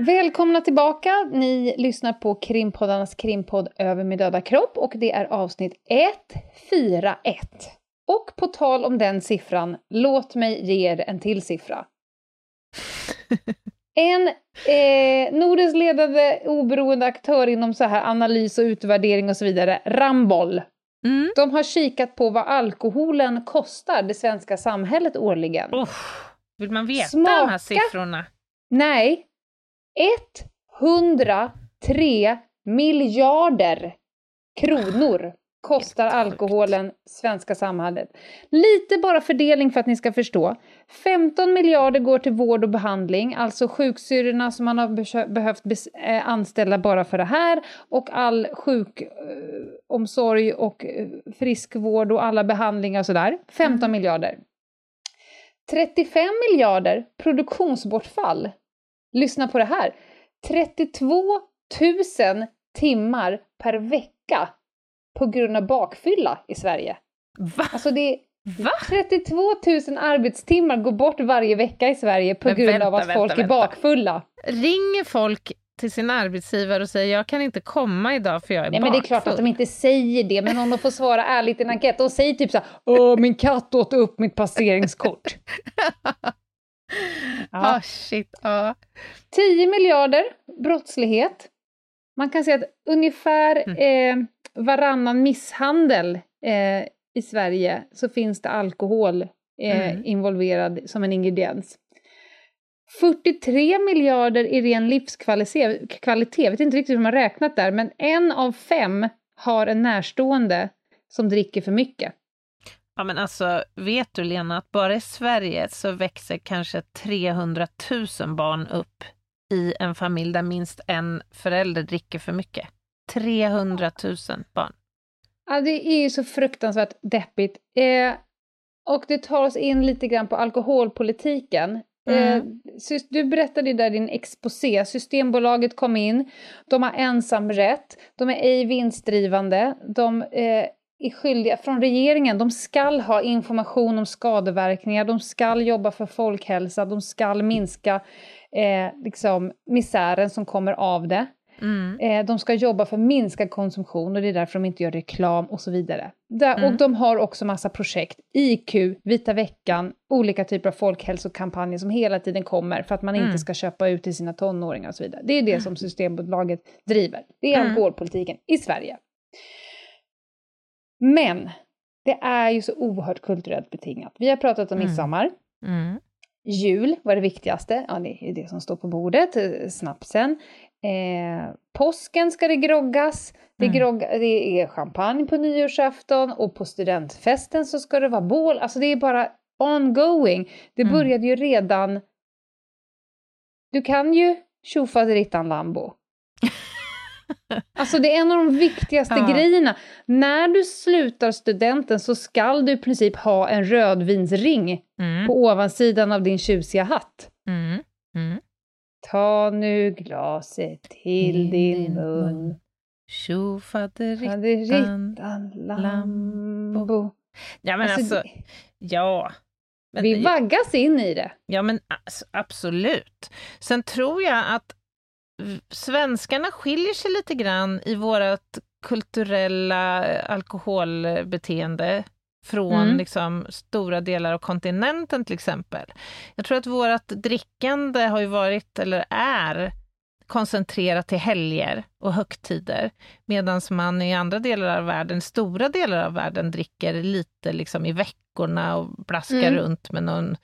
Välkomna tillbaka. Ni lyssnar på krimpoddarnas krimpodd Över min döda kropp och det är avsnitt 141. Och på tal om den siffran, låt mig ge er en till siffra. En eh, Nordens ledande oberoende aktör inom så här analys och utvärdering och så vidare, Ramboll. Mm. De har kikat på vad alkoholen kostar det svenska samhället årligen. Oh, vill man veta Smaka? de här siffrorna? Nej. 103 miljarder kronor kostar alkoholen svenska samhället. Lite bara fördelning för att ni ska förstå. 15 miljarder går till vård och behandling, alltså sjuksyrrorna som man har behövt eh, anställa bara för det här och all sjukomsorg och eh, friskvård och alla behandlingar och sådär. 15 mm. miljarder. 35 miljarder produktionsbortfall. Lyssna på det här. 32 000 timmar per vecka på grund av bakfylla i Sverige. Va? Alltså det Va? 32 000 arbetstimmar går bort varje vecka i Sverige på Men grund vänta, av att vänta, folk vänta. är bakfulla. Ringer folk till sin arbetsgivare och säger jag kan inte komma idag för jag är Nej, bakfull. men Det är klart att de inte säger det, men om de får svara ärligt i en enkät, och säger typ så här, Åh, min katt åt upp mitt passeringskort. Ja, oh, shit. Ja. 10 miljarder brottslighet. Man kan säga att ungefär mm. eh, varannan misshandel eh, i Sverige så finns det alkohol eh, mm. involverad som en ingrediens. 43 miljarder i ren livskvalitet, jag vet inte riktigt hur man räknat där, men en av fem har en närstående som dricker för mycket. Ja men alltså, vet du Lena att bara i Sverige så växer kanske 300 000 barn upp i en familj där minst en förälder dricker för mycket. 300 000 barn. Ja, det är ju så fruktansvärt deppigt. Eh, och det tar oss in lite grann på alkoholpolitiken. Eh, mm. Eh, du berättade ju där din exposé, Systembolaget kom in, de har ensamrätt, de är ej vinstdrivande, de eh, är skyldiga, från regeringen, de skall ha information om skadeverkningar, de skall jobba för folkhälsa, de skall minska eh, liksom, misären som kommer av det. Mm. Eh, de ska jobba för minskad konsumtion och det är därför de inte gör reklam och så vidare. Där, mm. Och de har också massa projekt, IQ, Vita veckan, olika typer av folkhälsokampanjer som hela tiden kommer för att man mm. inte ska köpa ut till sina tonåringar och så vidare. Det är det som Systembolaget driver. Det är mm. alkoholpolitiken i Sverige. Men det är ju så oerhört kulturellt betingat. Vi har pratat om mm. midsommar. Mm. Jul var det viktigaste, ja det är det som står på bordet, eh, snapsen. Eh, påsken ska det groggas, det, mm. grogg, det är champagne på nyårsafton och på studentfesten så ska det vara bål. Alltså det är bara ongoing. Det mm. började ju redan... Du kan ju tjofaderittan Lambo. Alltså det är en av de viktigaste ja. grejerna. När du slutar studenten så skall du i princip ha en rödvinsring mm. på ovansidan av din tjusiga hatt. Mm. Mm. Ta nu glaset till din, din mun. Tjofaderittan Lambo. Ja men alltså, alltså ja. Men, vi vaggas in i det. Ja men alltså, absolut. Sen tror jag att svenskarna skiljer sig lite grann i vårt kulturella alkoholbeteende från mm. liksom, stora delar av kontinenten till exempel. Jag tror att vårt drickande har ju varit, eller är, koncentrerat till helger och högtider, medan man i andra delar av världen, stora delar av världen, dricker lite liksom i veckorna och blaskar mm. runt med någon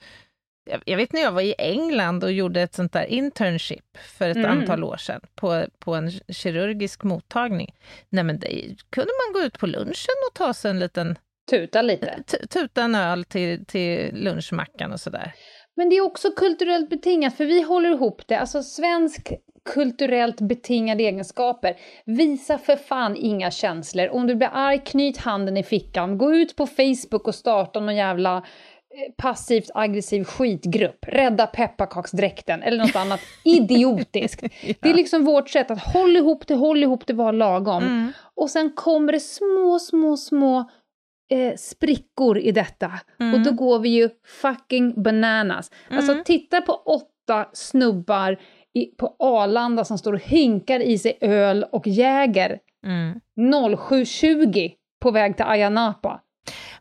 jag vet när jag var i England och gjorde ett sånt där internship för ett mm. antal år sedan på, på en kirurgisk mottagning. Nej men det kunde man gå ut på lunchen och ta sig en liten... Tuta lite? Tuta en öl till, till lunchmackan och sådär. Men det är också kulturellt betingat, för vi håller ihop det. Alltså svensk kulturellt betingade egenskaper. Visa för fan inga känslor. Om du blir arg, knyt handen i fickan. Gå ut på Facebook och starta någon jävla passivt aggressiv skitgrupp, rädda pepparkaksdräkten eller något annat idiotiskt. ja. Det är liksom vårt sätt att hålla ihop det, hålla ihop det, vara lagom. Mm. Och sen kommer det små, små, små eh, sprickor i detta. Mm. Och då går vi ju fucking bananas. Alltså, mm. Alltså titta på åtta snubbar i, på Arlanda som står och hinkar i sig öl och jäger mm. 07.20 på väg till Ayia Napa.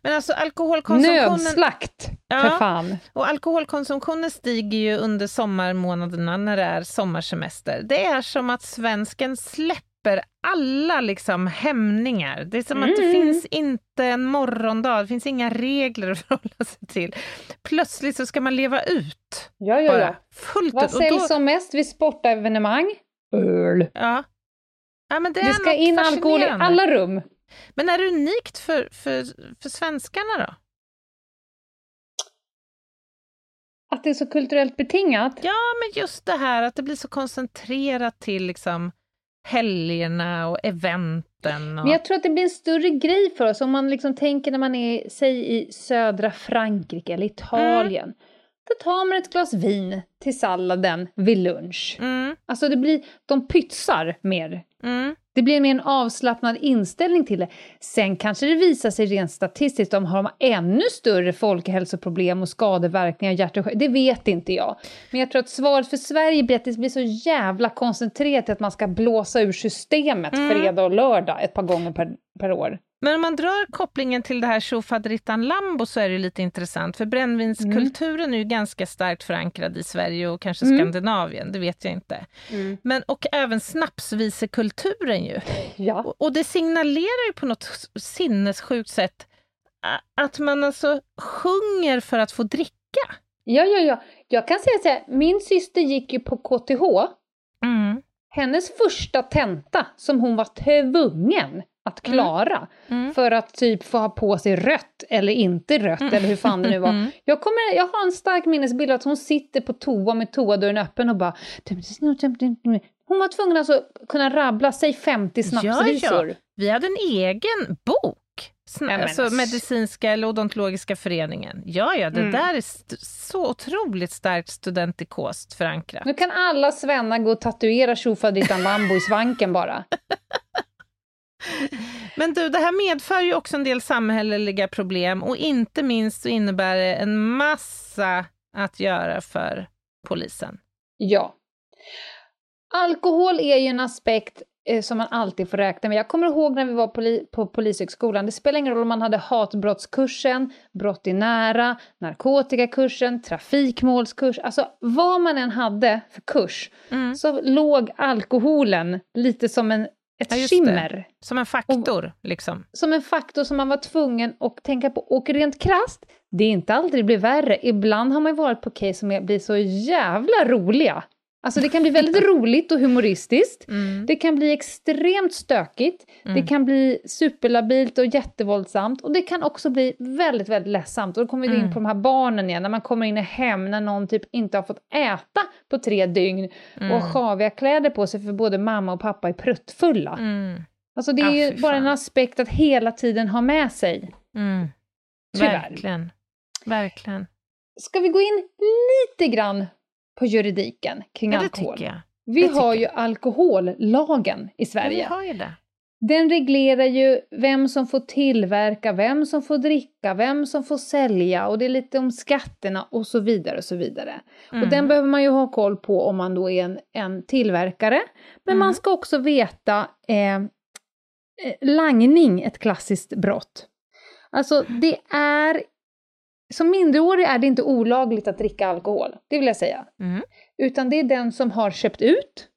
Men alltså alkoholkonsumtionen... Nödslakt, ja, för fan! Och alkoholkonsumtionen stiger ju under sommarmånaderna när det är sommarsemester. Det är som att svensken släpper alla liksom hämningar. Det är som mm. att det mm. finns inte en morgondag, det finns inga regler att förhålla sig till. Plötsligt så ska man leva ut. Ja, ja, ja. Fullt Vad säljs då... som mest vid sportevenemang? Öl. Ja. ja men det, det ska in alkohol i alla rum. Men är det unikt för, för, för svenskarna då? Att det är så kulturellt betingat? Ja, men just det här att det blir så koncentrerat till liksom helgerna och eventen. Och... Men jag tror att det blir en större grej för oss om man liksom tänker när man är, säg i södra Frankrike eller Italien. Mm. Då tar man ett glas vin till salladen vid lunch. Mm. Alltså det blir, de pytsar mer. Mm. Det blir mer en avslappnad inställning till det. Sen kanske det visar sig rent statistiskt om de har ännu större folkhälsoproblem och skadeverkningar, hjärt och Det vet inte jag. Men jag tror att svaret för Sverige blir att det blir så jävla koncentrerat att man ska blåsa ur systemet mm. fredag och lördag ett par gånger per, per år. Men om man drar kopplingen till det här Shofadrittan Lambo så är det lite intressant, för brännvinskulturen är ju ganska starkt förankrad i Sverige och kanske Mm. Skandinavien, det vet jag inte. Men, och även snapsvisekulturen ju. Ja. Och, och det signalerar ju på något sinnessjukt sätt att man alltså sjunger för att få dricka. ja, ja, ja. Jag kan säga så här, min syster gick ju på KTH. Mm. Hennes första tenta som hon var tvungen att klara Mm. för att typ få ha på sig rött eller inte rött eller hur fan det nu var. Mm. Jag, kommer, jag har en stark minnesbild att hon sitter på toa med toadörren öppen och bara... Hon var tvungen alltså att kunna rabbla sig 50 snapsvisor. Ja, ja. Vi hade en egen bok. Sn- men alltså medicinska eller odontologiska föreningen. Ja, ja, det Mm. där är så otroligt starkt studentikost förankrat. Nu kan alla svennar gå och tatuera Shofadrittan Lambo i svanken bara. Men du, det här medför ju också en del samhälleliga problem och inte minst så innebär det en massa att göra för polisen. Ja. Alkohol är ju en aspekt eh, som man alltid får räkna med. Jag kommer ihåg när vi var poli på Polishögskolan, det spelar ingen roll om man hade hatbrottskursen, brott i nära, narkotikakursen, trafikmålskurs, alltså vad man än hade för kurs, Mm. så låg alkoholen lite som en, ett Ja, just det. skimmer. Som en faktor, liksom. Som en faktor som man var tvungen att tänka på. Och rent krasst, det är inte alltid det blir värre. Ibland har man ju varit på case som är- blir så jävla roliga. Alltså det kan bli väldigt roligt och humoristiskt. Mm. Det kan bli extremt stökigt. Det kan bli superlabilt och jättevåldsamt. Och det kan också bli väldigt, väldigt ledsamt. Och då kommer vi in Mm. på de här barnen igen, när man kommer in i hem när någon typ inte har fått äta på tre dygn och har sjaviga kläder på sig för både mamma och pappa är pruttfulla. Mm. Alltså det är fy ju bara fan. en aspekt att hela tiden ha med sig. Mm. Tyvärr. Verkligen. Verkligen. Ska vi gå in lite grann på juridiken kring Ja, alkohol? Vi har ju alkohollagen i Ja, vi Sverige. har ju det. Den reglerar ju vem som får tillverka, vem som får dricka, vem som får sälja och det är lite om skatterna och så vidare och så vidare. Och Mm. den behöver man ju ha koll på om man då är en, en tillverkare. Men Mm. man ska också veta eh, eh, langning, ett klassiskt brott. Alltså det är, som minderårig är det inte olagligt att dricka alkohol, det vill jag säga. Mm. Utan det är den som har köpt ut,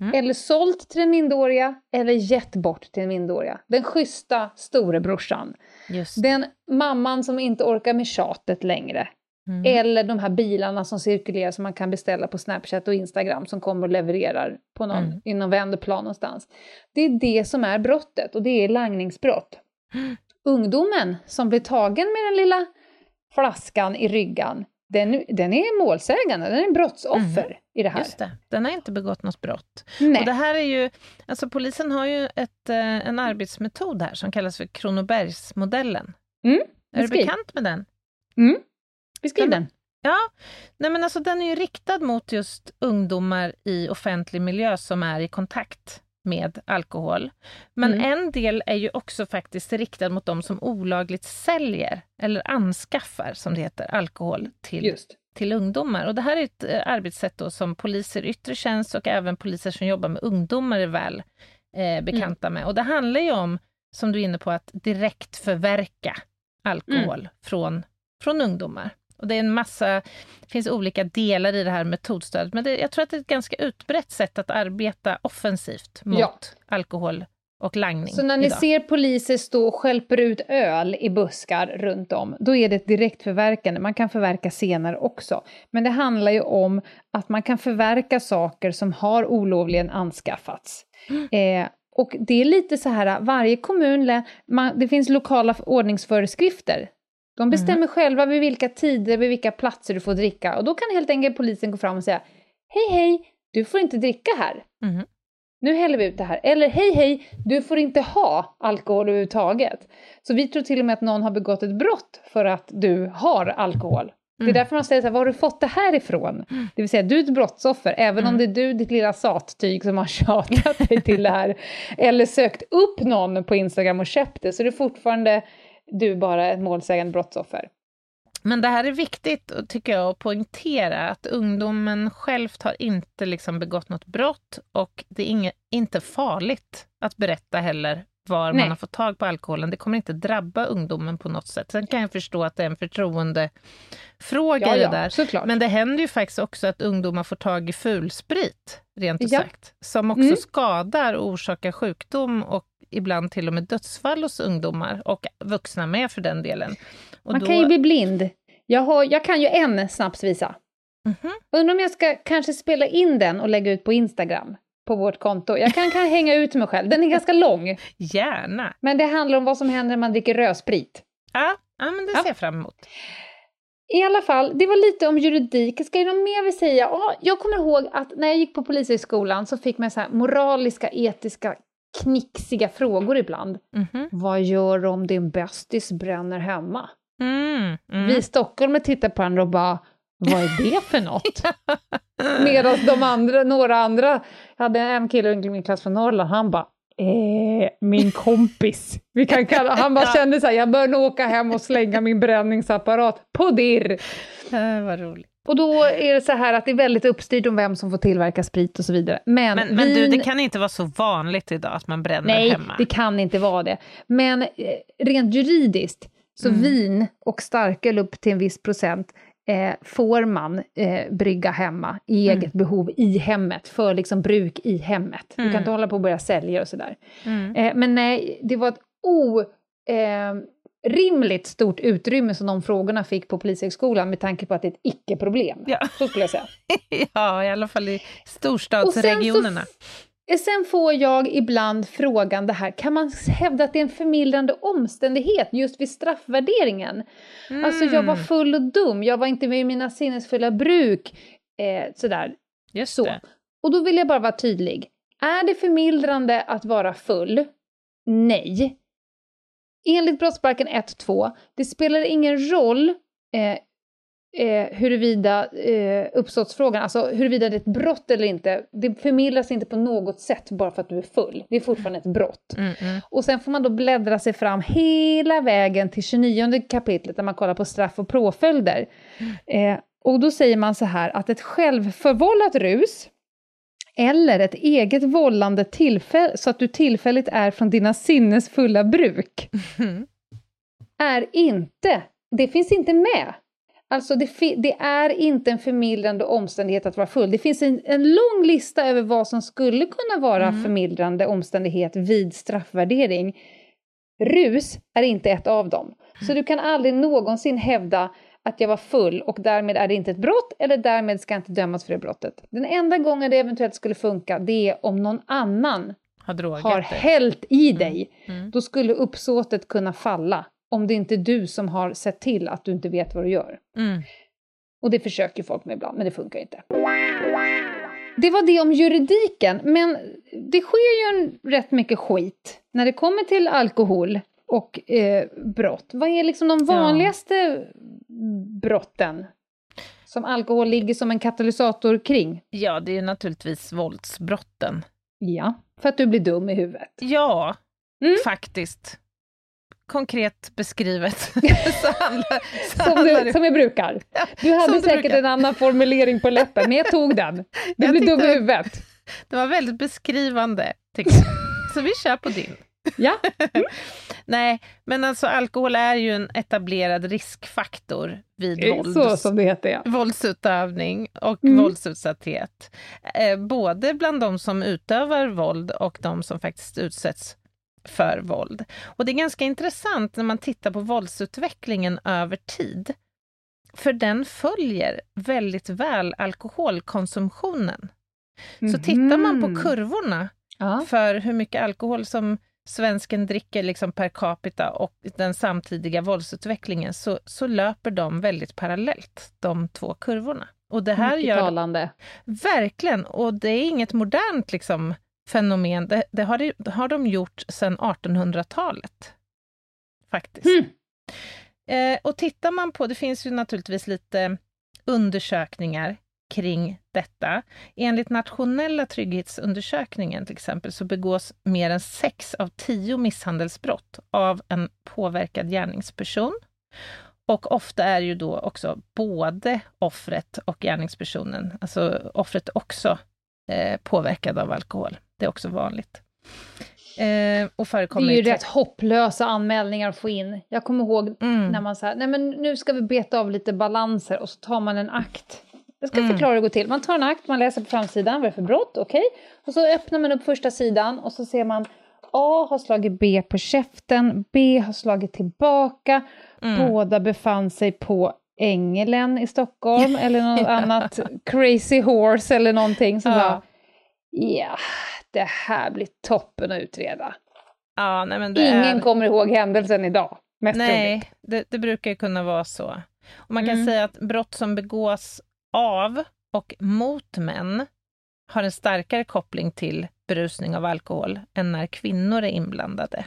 Mm. eller sålt till den minderåriga, eller gett bort till den minderåriga. Den schyssta storebrorsan. Just Den mamman som inte orkar med tjatet längre. Mm. Eller de här bilarna som cirkulerar som man kan beställa på Snapchat och Instagram som kommer och levererar på någon, Mm. i någon vändplan någonstans. Det är det som är brottet och det är langningsbrott. Mm. Ungdomen som blir tagen med den lilla flaskan i ryggan, den, den är målsägande, den är brottsoffer i det här. Mm. Just det, den har inte begått något brott. Nej. Och det här är ju, alltså polisen har ju ett, eh, en arbetsmetod här som kallas för Kronobergsmodellen. Mm, Är du bekant med den? Mm. Beskriv Den- den. Ja, nej men alltså den är ju riktad mot just ungdomar i offentlig miljö som är i kontakt med alkohol. Men Mm. en del är ju också faktiskt riktad mot de som olagligt säljer eller anskaffar, som det heter, alkohol till Just. till ungdomar. Och det här är ett eh, arbetssätt då som poliser i yttre tjänst och även poliser som jobbar med ungdomar är väl eh, bekanta med. Och det handlar ju om, som du är inne på, att direkt förverka alkohol från, från ungdomar. Och det är en massa, det finns olika delar i det här metodstödet, men det, jag tror att det är ett ganska utbrett sätt att arbeta offensivt mot Ja. alkohol och langning Så när ni idag. ser poliser stå och stjälper ut öl i buskar runt om, då är det ett direkt förverkande. Man kan förverka senare också. Men det handlar ju om att man kan förverka saker som har olovligen anskaffats. Eh, och det är lite så här, varje kommun, man, det finns lokala ordningsföreskrifter. De bestämmer själva vid vilka tider, vid vilka platser du får dricka. Och då kan helt enkelt polisen gå fram och säga, hej hej, du får inte dricka här Mhm. nu häller vi ut det här. Eller hej hej, du får inte ha alkohol överhuvudtaget. Så vi tror till och med att någon har begått ett brott för att du har alkohol. Det är Mm. därför man säger så här, var har du fått det här ifrån? Det vill säga, du är ett brottsoffer, även om Mm. det är du, ditt lilla sattyg, som har tjatat dig till det här. Eller sökt upp någon på Instagram och köpt det, så det är fortfarande du bara ett målsägande brottsoffer. Men det här är viktigt, tycker jag, att poängtera att ungdomen självt har inte liksom begått något brott och det är inget, inte farligt att berätta heller var Nej. man har fått tag på alkoholen. Det kommer inte drabba ungdomen på något sätt. Sen kan jag förstå att det är en förtroendefråga Ja, i det där. såklart. Men det händer ju faktiskt också att ungdomar får tag i fulsprit, rent ut Ja. sagt, som också Mm. skadar och orsakar sjukdom och ibland till och med dödsfall hos ungdomar och vuxna med för den delen. Och Man då- kan ju bli blind. Jag, har, jag kan ju en snapsvisa. Mhm. Undrar om jag ska kanske spela in den och lägga ut på Instagram, på vårt konto. Jag kan, kan hänga ut mig själv. Den är ganska lång, Gärna! men det handlar om vad som händer när man dricker rödsprit. Ja, ja men det Ja. ser jag fram emot. I alla fall, det var lite om juridik. Ska jag något mer vill säga? Ja, jag kommer ihåg att när jag gick på polishögskolan så fick man så här moraliska, etiska, knixiga frågor ibland. Mhm. Vad gör du om din bästis bränner hemma? Mm, mm. Vi stockholmare tittar på varandra och bara, vad är det för något? Medan de andra, några andra, jag hade en kille i min klass från Norrland, han bara, eh, min kompis. Vi kan kalla, han bara kände så här, jag bör nog åka hem och slänga min bränningsapparat på dirr. Eh, vad roligt. Och då är det så här att det är väldigt uppstyrt om vem som får tillverka sprit och så vidare. Men, Men, men du, det kan inte vara så vanligt idag att man bränner Nej, hemma. det kan inte vara det. Men eh, rent juridiskt, så Mm. vin och starköl upp till en viss procent eh, får man eh, brygga hemma i Mm. eget behov i hemmet, för liksom bruk i hemmet. Du Mm. kan inte hålla på och börja sälja och sådär. Mm. Eh, men nej, det var ett orimligt stort utrymme som de frågorna fick på Polishögskolan med tanke på att det är ett icke-problem. Ja. Så skulle jag säga. ja, i alla fall i Och sen så storstadsregionerna. Sen får jag ibland frågan det här, kan man hävda att det är en förmildrande omständighet just vid straffvärderingen? Alltså jag var Mm, full och dum, jag var inte med i mina sinnesfulla bruk, eh, sådär. Just Så. det. Och då vill jag bara vara tydlig. Är det förmildrande att vara full? Nej. Enligt brottsbalken 1.2, det spelar ingen roll eh, eh, huruvida eh, uppsåtsfrågan, alltså huruvida det är ett brott eller inte, det förmildras inte på något sätt bara för att du är full. Det är fortfarande ett brott. Mm, mm. Och sen får man då bläddra sig fram hela vägen till 29 kapitlet där man kollar på straff och påföljder. Eh, och då säger man så här att ett självförvållat rus eller ett eget vållande tillfälle, så att du tillfälligt är från dina sinnes fulla bruk, Mm. är inte, det finns inte med. Alltså det, det är inte en förmildrande omständighet att vara full. Det finns en, en lång lista över vad som skulle kunna vara Mm. förmildrande omständighet vid straffvärdering. Rus är inte ett av dem. Så du kan aldrig någonsin hävda att jag var full och därmed är det inte ett brott eller därmed ska jag inte dömas för det brottet. Den enda gången det eventuellt skulle funka det är om någon annan Har har hällt i dig. Mm. Då skulle uppsåtet kunna falla om det inte är du som har sett till att du inte vet vad du gör. Mm. Och det försöker folk med ibland, men det funkar inte. Det var det om juridiken, men det sker ju en, rätt mycket skit när det kommer till alkohol och eh, brott. Vad är liksom de Ja. vanligaste brotten som alkohol ligger som en katalysator kring? Ja, det är naturligtvis våldsbrotten. Ja, för att du blir dum i huvudet. Ja, Mm. faktiskt. Konkret beskrivet så handlar, så Som, du, som jag brukar. Du hade du säkert brukar. en annan formulering på läppen, men jag tog den. Du Jag blir dum i huvudet. Det var väldigt beskrivande, tycker jag. Så vi kör på din. Ja. Nej, men alltså alkohol är ju en etablerad riskfaktor vid våld. Så som det heter, ja. våldsutövning och Mm. våldsutsatthet. Eh, både bland de som utövar våld och de som faktiskt utsätts för våld. Och det är ganska intressant när man tittar på våldsutvecklingen över tid. För den följer väldigt väl alkoholkonsumtionen. Så tittar man på Mhm. kurvorna Ja. för hur mycket alkohol som svensken dricker liksom per capita och den samtidiga våldsutvecklingen så, så löper de väldigt parallellt, de två kurvorna. Och det här Mycket gör talande. verkligen, och det är inget modernt liksom, fenomen, det, det, har, det har de gjort sedan 1800-talet. Faktiskt. Hmm. Eh, och tittar man på, det finns ju naturligtvis lite undersökningar kring detta. Enligt nationella trygghetsundersökningen till exempel så begås mer än sex av tio misshandelsbrott av en påverkad gärningsperson. Och ofta är ju då också både offret och gärningspersonen, alltså offret också eh, påverkad av alkohol. Det är också vanligt. Eh, och Det är ju rätt hopplösa anmälningar att få in. Jag kommer ihåg Mm. när man sa, nej men nu ska vi beta av lite balanser och så tar man en akt. Jag ska Mm. förklara hur det går till. Man tar en akt, man läser på framsidan, vad är det för brott, okej. Och så öppnar man upp första sidan och så ser man A har slagit B på käften, B har slagit tillbaka, Mm. båda befann sig på Ängelen i Stockholm eller något annat crazy horse eller någonting. Så Ja. bara, ja, det här blir toppen att utreda. Ja, nej, men Ingen är... kommer ihåg händelsen idag, mest. Nej, det, det brukar ju kunna vara så. Och man kan Mm. säga att brott som begås av och mot män har en starkare koppling till berusning av alkohol än när kvinnor är inblandade.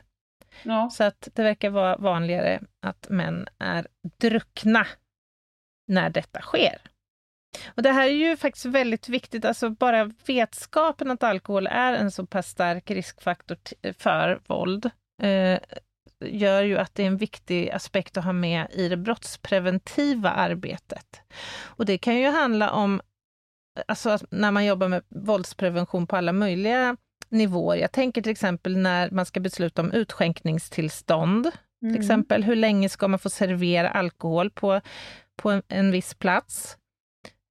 Ja. Så att det verkar vara vanligare att män är druckna när detta sker. Och det här är ju faktiskt väldigt viktigt, alltså bara vetskapen att alkohol är en så pass stark riskfaktor för våld eh, gör ju att det är en viktig aspekt att ha med i det brottspreventiva arbetet. Och det kan ju handla om, alltså när man jobbar med våldsprevention på alla möjliga nivåer. Jag tänker till exempel när man ska besluta om utskänkningstillstånd, Mm. till exempel. Hur länge ska man få servera alkohol på, på en, en viss plats?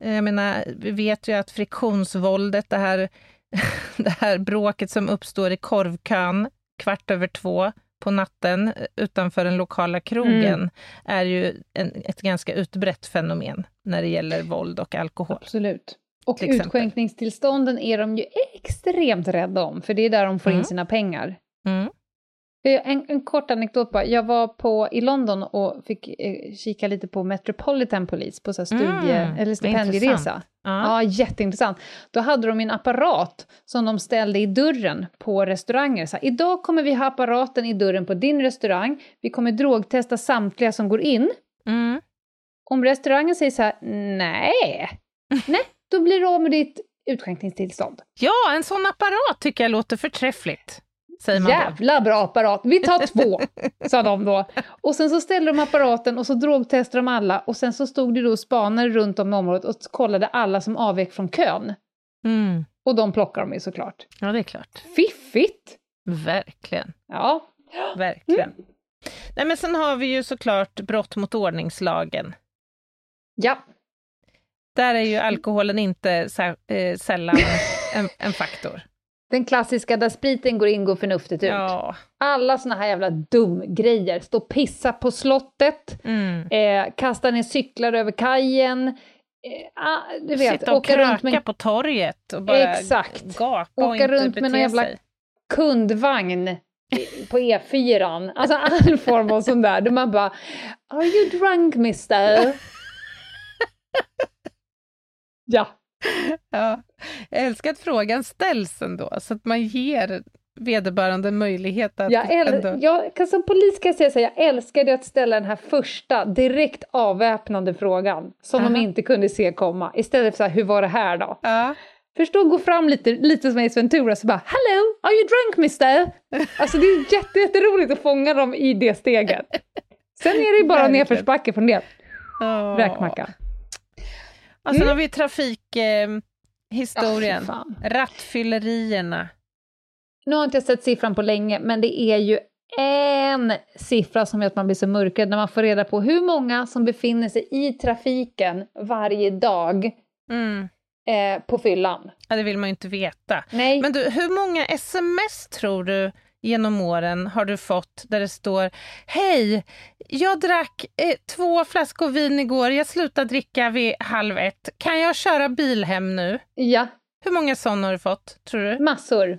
Eh, Jag menar, vi vet ju att friktionsvåldet, det här, det här bråket som uppstår i korvkön kvart över två på natten eh, utanför den lokala krogen, Mm. är ju en, ett ganska utbrett fenomen när det gäller våld och alkohol. Absolut. Och utskänkningstillstånden är de ju extremt rädda om, för det är där de får Mm. in sina pengar. Mm. En, en kort anekdot bara. Jag var på, i London och fick eh, kika lite på Metropolitan Police på så studie, Mm, eller stipendieresa. Ja, Ja. jätteintressant. Då hade de en apparat som de ställde i dörren på restauranger. Så här, Idag kommer vi ha apparaten i dörren på din restaurang. Vi kommer drogtesta samtliga som går in. Mm. Om restaurangen säger så här, nej, nej, då blir du av med ditt utskänkningstillstånd. ja, en sån apparat tycker jag låter förträffligt, säger man då. Jävla bra apparat, vi tar två, sa de då. Och sen så ställde de apparaten och så drogtestade de alla och sen så stod det då spanare runt om i området och kollade alla som avvek från kön. Mm. Och de plockar de ju såklart. Ja, det är klart. Fiffigt! Verkligen. Ja, Verkligen. Nej, men sen har vi ju såklart brott mot ordningslagen. ja. Där är ju alkoholen inte sä- eh, sällan en, en faktor. Den klassiska där spriten går in går förnuftet ut. Ja. Alla såna här jävla dumgrejer. Stå och pissa på slottet, Mm. eh, kasta ner cyklar över kajen, eh, ah, du vet, Sitta och åka kröka runt med på torget och bara Exakt. gapa och Åka runt med någon jävla- sig. kundvagn på E4. Alltså all form av sån där. Där man bara Are you drunk mister? ja. Ja. Jag älskar att frågan ställs ändå, så att man ger vederbörande möjlighet att Jag, äl- ändå... jag kan som polis kan jag säga så här, jag älskade att ställa den här första direkt avväpnande frågan som de Aha. inte kunde se komma. Istället för så här, hur var det här då? Ja. Förstå, gå fram lite, lite som Ace Ventura så bara Hello, are you drunk mister? Alltså det är jätte, jätteroligt att fånga dem i det steget. Sen är det ju bara nedförsbacke från det. Ja. Räkmacka. Och sen har vi trafikhistorien, eh, fan. rattfyllerierna. Nu har inte jag sett siffran på länge, men det är ju en siffra som gör att man blir så mörkrädd när man får reda på hur många som befinner sig i trafiken varje dag Mm. eh, på fyllan. Ja, det vill man ju inte veta. Nej, Men du, hur många sms tror du genom åren har du fått där det står Hej, jag drack eh, två flaskor vin igår, jag slutade dricka vid halv ett. Kan jag köra bil hem nu? ja, Hur många sådana har du fått, tror du? massor.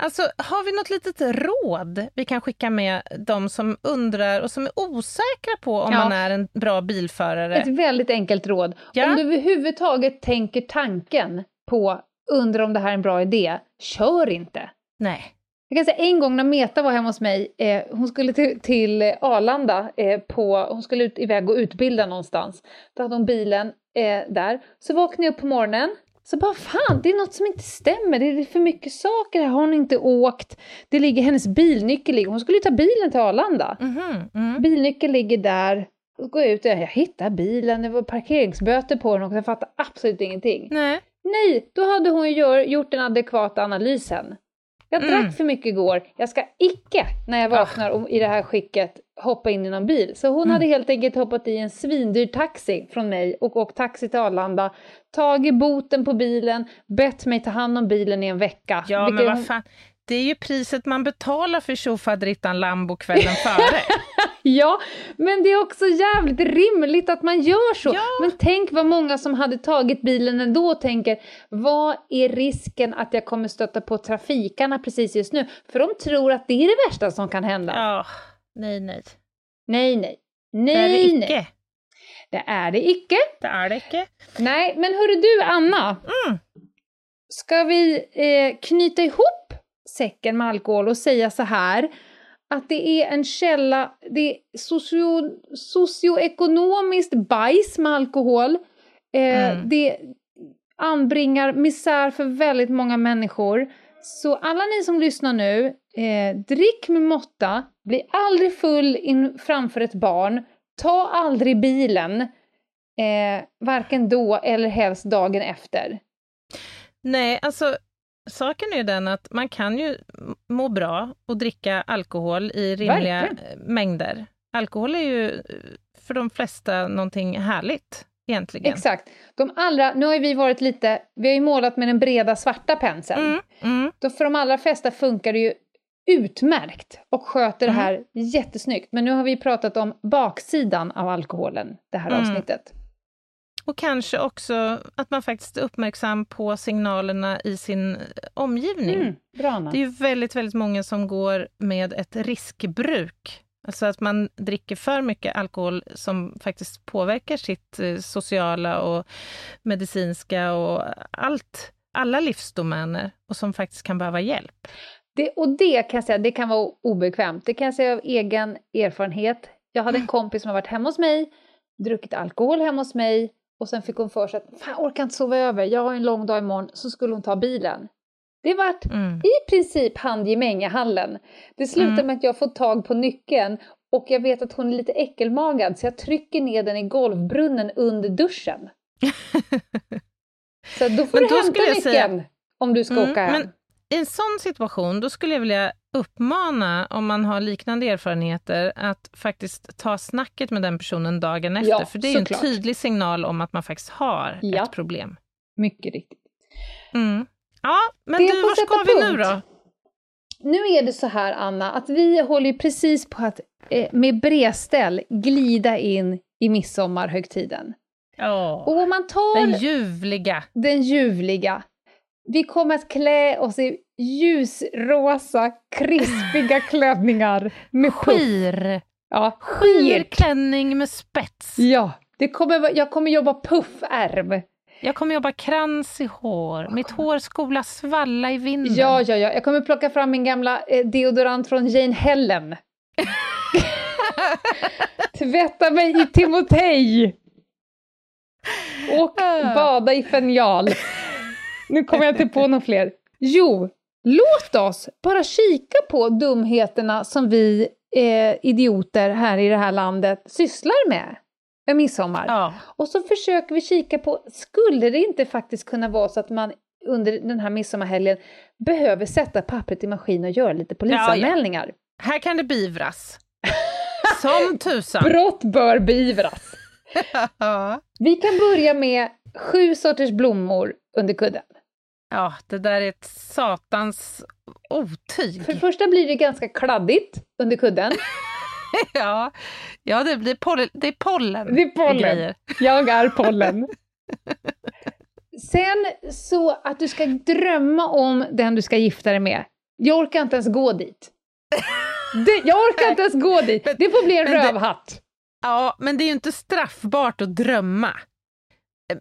Alltså, har vi något litet råd vi kan skicka med de som undrar och som är osäkra på om Ja. man är en bra bilförare? Ett väldigt enkelt råd. Ja. Om du överhuvudtaget tänker tanken på undrar om det här är en bra idé, kör inte. Nej. Jag kan säga en gång när Meta var hemma hos mig, eh, hon skulle till, till Arlanda, eh, på, hon skulle ut, iväg och utbilda någonstans. Då hade hon bilen eh, där. Så vaknade jag upp på morgonen, så bara fan, det är något som inte stämmer, det är för mycket saker här, har hon inte åkt? Det ligger, hennes bilnyckel ligger, hon skulle ju ta bilen till Arlanda. Mhm, mm. Bilnyckeln ligger där, och går jag ut och jag hittar bilen, det var parkeringsböter på den och jag fattar absolut ingenting. Nej. Nej, då hade hon ju gjort den adekvata analysen. Jag drack Mm. för mycket igår. Jag ska icke, när jag vaknar och i det här skicket, hoppa in i någon bil. Så hon Mm. hade helt enkelt hoppat i en svindyr taxi från mig och åkt taxi till Arlanda, tagit boten på bilen, bett mig ta hand om bilen i en vecka. Ja, men hon- vad fan. Det är ju priset man betalar för tjofaderittan Lambo kvällen före. Ja, men det är också jävligt rimligt att man gör så. Ja. Men tänk vad många som hade tagit bilen ändå och tänker, vad är risken att jag kommer stöta på trafikarna precis just nu? För de tror att det är det värsta som kan hända. Ja, nej, nej. Nej, nej. Det är det Nej, nej. icke. Det är det icke. Det är det icke. Nej, men hörru du Anna. Mm. Ska vi eh, knyta ihop säcken med alkohol och säga så här att det är en källa, det är socio, socioekonomiskt bajs med alkohol. Eh, Mm. Det anbringar misär för väldigt många människor. Så alla ni som lyssnar nu, eh, drick med måtta, bli aldrig full in framför ett barn, ta aldrig bilen, eh, varken då eller helst dagen efter. Nej, alltså saken är ju den att man kan ju må bra och dricka alkohol i rimliga Verkligen. mängder. Alkohol är ju eh, för de flesta någonting härligt egentligen. Exakt. De allra, nu har vi varit lite, vi har ju målat med den breda svarta penseln. Mm, mm. Då för de allra flesta funkar det ju utmärkt och sköter Mm. det här jättesnyggt. Men nu har vi pratat om baksidan av alkoholen, det här Mm. avsnittet. Och kanske också att man faktiskt är uppmärksam på signalerna i sin eh, omgivning. Mm, bra. Det är ju väldigt, väldigt många som går med ett riskbruk. Alltså att man dricker för mycket alkohol som faktiskt påverkar sitt eh, sociala och medicinska och allt, alla livsdomäner och som faktiskt kan behöva hjälp. Det, och det kan jag säga, det kan vara obekvämt. Det kan jag säga av egen erfarenhet. Jag hade en kompis som har varit hemma hos mig, druckit alkohol hemma hos mig och sen fick hon för sig att fan, orkar inte sova över, jag har en lång dag imorgon, så skulle hon ta bilen. Det vart Mm. i princip handgemängehallen. Det slutar Mm. med att jag får tag på nyckeln och jag vet att hon är lite äckelmagad så jag trycker ner den i golvbrunnen under duschen. Så då får Men du hämta jag säga- nyckeln om du ska Mm, åka hem. men I en sån situation, då skulle jag vilja uppmana, om man har liknande erfarenheter, att faktiskt ta snacket med den personen dagen efter. Ja, för det är ju en såklart. tydlig signal om att man faktiskt har Ja. ett problem. Mycket riktigt. Mm. Ja, men Det du, var ska vi nu punkt. då? Nu är det så här, Anna, att vi håller precis på att eh, med bredställ glida in i midsommarhögtiden. Ja, Och om man tar den ljuvliga. den ljuvliga, vi kommer att klä oss i ljusrosa, krispiga klänningar med. Skir. Ja, skir. Skirklänning med spets. Ja, det kommer, jag kommer jobba puffärm. Jag kommer jobba krans i hår. Mitt hår skola svalla i vinden. Ja, ja, ja. Jag kommer plocka fram min gamla eh, deodorant från Jane Helen. Tvätta mig i Timotej. Och Ah. bada i fenjal. Nu kommer jag inte på någon fler. Jo, låt oss bara kika på dumheterna som vi eh, idioter här i det här landet sysslar med med midsommar. Ja. Och så försöker vi kika på, skulle det inte faktiskt kunna vara så att man under den här midsommarhelgen behöver sätta pappret i maskin och göra lite polisanmälningar? Här kan det beivras. Som tusan. Brott bör beivras. Ja. Vi kan börja med sju sorters blommor under kudden. Ja, det där är ett satans otyg. För det första blir det ganska kladdigt under kudden. Ja, ja det, blir det är pollen. Det är pollen. Jag är pollen. Sen så att du ska drömma om den du ska gifta dig med. Jag orkar inte ens gå dit. Det, jag orkar inte ens gå dit. Det får bli en rövhatt. Ja, men det är ju inte straffbart att drömma.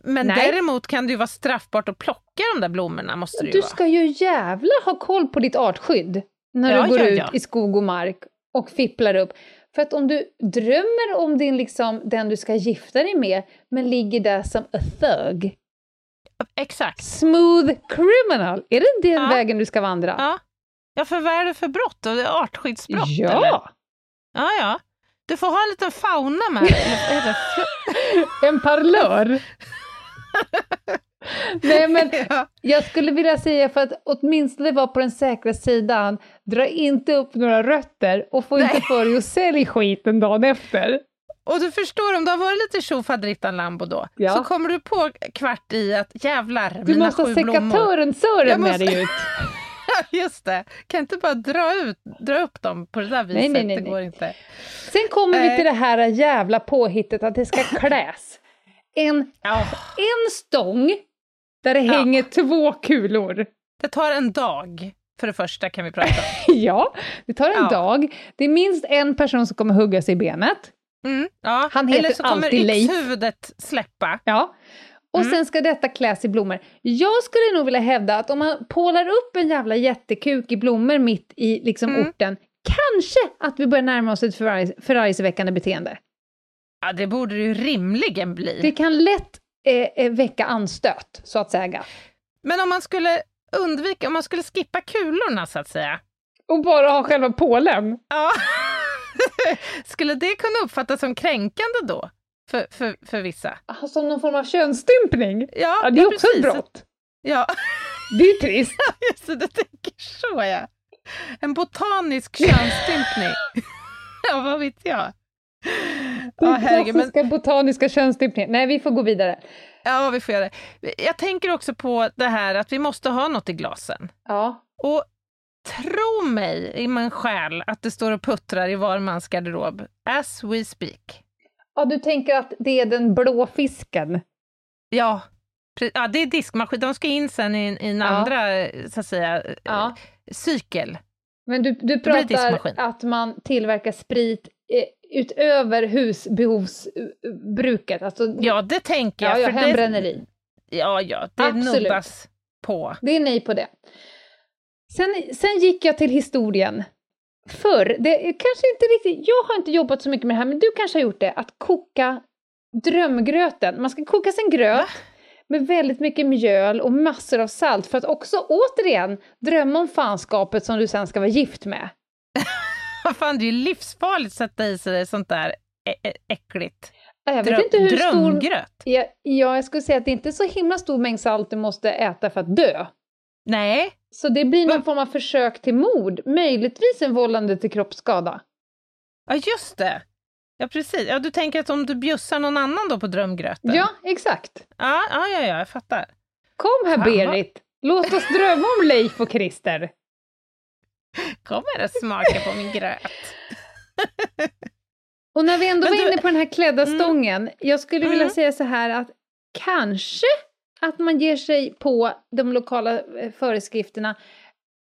Men Nej. däremot kan det ju vara straffbart att plocka de där blommorna, måste det ju Du vara. ska ju jävla ha koll på ditt artskydd när Ja, du går ja, ut ja. i skog och mark och fipplar upp. För att om du drömmer om din, liksom, den du ska gifta dig med, men ligger där som a thug, Exakt. smooth criminal, är det den vägen du ska vandra? Ja. ja, för vad är det för brott artskyddsbrott Ja. eller? Ja, ja. Du får ha en liten fauna med. det? En parlör. Nej, men Ja. jag skulle vilja säga för att åtminstone vara på den säkra sidan, dra inte upp några rötter och få inte Nej. för dig att sälja skiten dagen efter. Och du förstår, om det har varit lite tjofaderittan Lambo då, Ja. så kommer du på kvart i att jävlar, Du mina måste ha sju blommor. sekatören-sören Jag med måste- dig ut. Just det, kan inte bara dra, ut, dra upp dem på det där viset, Nej, nej, nej, det går inte. Sen kommer vi Nej. till det här jävla påhittet att det ska kläs. En, Ja, en stång där det Ja. hänger två kulor. det tar en dag, för det första kan vi prata om. Ja, det tar en Ja. dag. Det är minst en person som kommer hugga sig i benet. Mm, ja. Han heter Eller så kommer alltid Leif. yxhuvudet släppa. Ja. Och Mm. sen ska detta kläs i blommor. Jag skulle nog vilja hävda att om man pålar upp en jävla jättekuk i blommor mitt i liksom Mm. orten, kanske att vi börjar närma oss ett förarg- förargelseväckande beteende. Ja, det borde det ju rimligen bli. Det kan lätt eh, eh, väcka anstöt, så att säga. Men om man skulle undvika, om man skulle skippa kulorna så att säga, Och bara ha själva pålen. ja. skulle det kunna uppfattas som kränkande då? För, för, för vissa? Ah, Som någon form av könsstympning. Ja, Ja, det är också precis. ett brott. Ja, Det är trist. just det, du tänker så ja. En botanisk könsstympning. ja, vad vet jag. Ja, Den herregud, men klassiska botaniska könsstympningen. Nej, vi får gå vidare. Ja, vi får göra det. Jag tänker också på det här att vi måste ha något i glasen. Ja. Och tro mig i min själ att det står och puttrar i var mans garderob, as we speak. Ja, du tänker att det är den blå fisken. Ja, ja det är diskmaskin. De ska in sen i, i en Ja. andra, så att säga, Ja. eh, cykel. Men du, du pratar att man tillverkar sprit eh, utöver husbehovsbruket. Alltså, Ja, det tänker ja, jag. ja, för hembränneri. Det, ja, ja, det Absolut. nubbas på. Det är nej på det. Sen, sen gick jag till historien. Förr, det kanske inte riktigt, jag har inte jobbat så mycket med det här, men du kanske har gjort det, att koka drömgröten. Man ska koka sin gröt Va? med väldigt mycket mjöl och massor av salt för att också återigen drömma om fanskapet som du sen ska vara gift med. Fan, det är ju livsfarligt att sätta i sig sånt där äckligt. Jag vet inte hur stor... drömgröt. Ja, ja, jag skulle säga att det inte är så himla stor mängd salt du måste äta för att dö. Nej, Så det blir någon Va? form av försök till mord, möjligtvis en vållande till kroppsskada. ja just det. Ja, precis. Ja, du tänker att om du bjussar någon annan då på drömgröten? Ja, exakt. Ja, ja, ja, ja jag fattar. Kom här Fan, vad- Berit, låt oss drömma om Leif och Christer. Kommer att smaka på min gröt. Och när vi ändå Men var du- inne på den här klädda Mm. stången, jag skulle vilja Mm. säga så här att kanske att man ger sig på de lokala eh, föreskrifterna.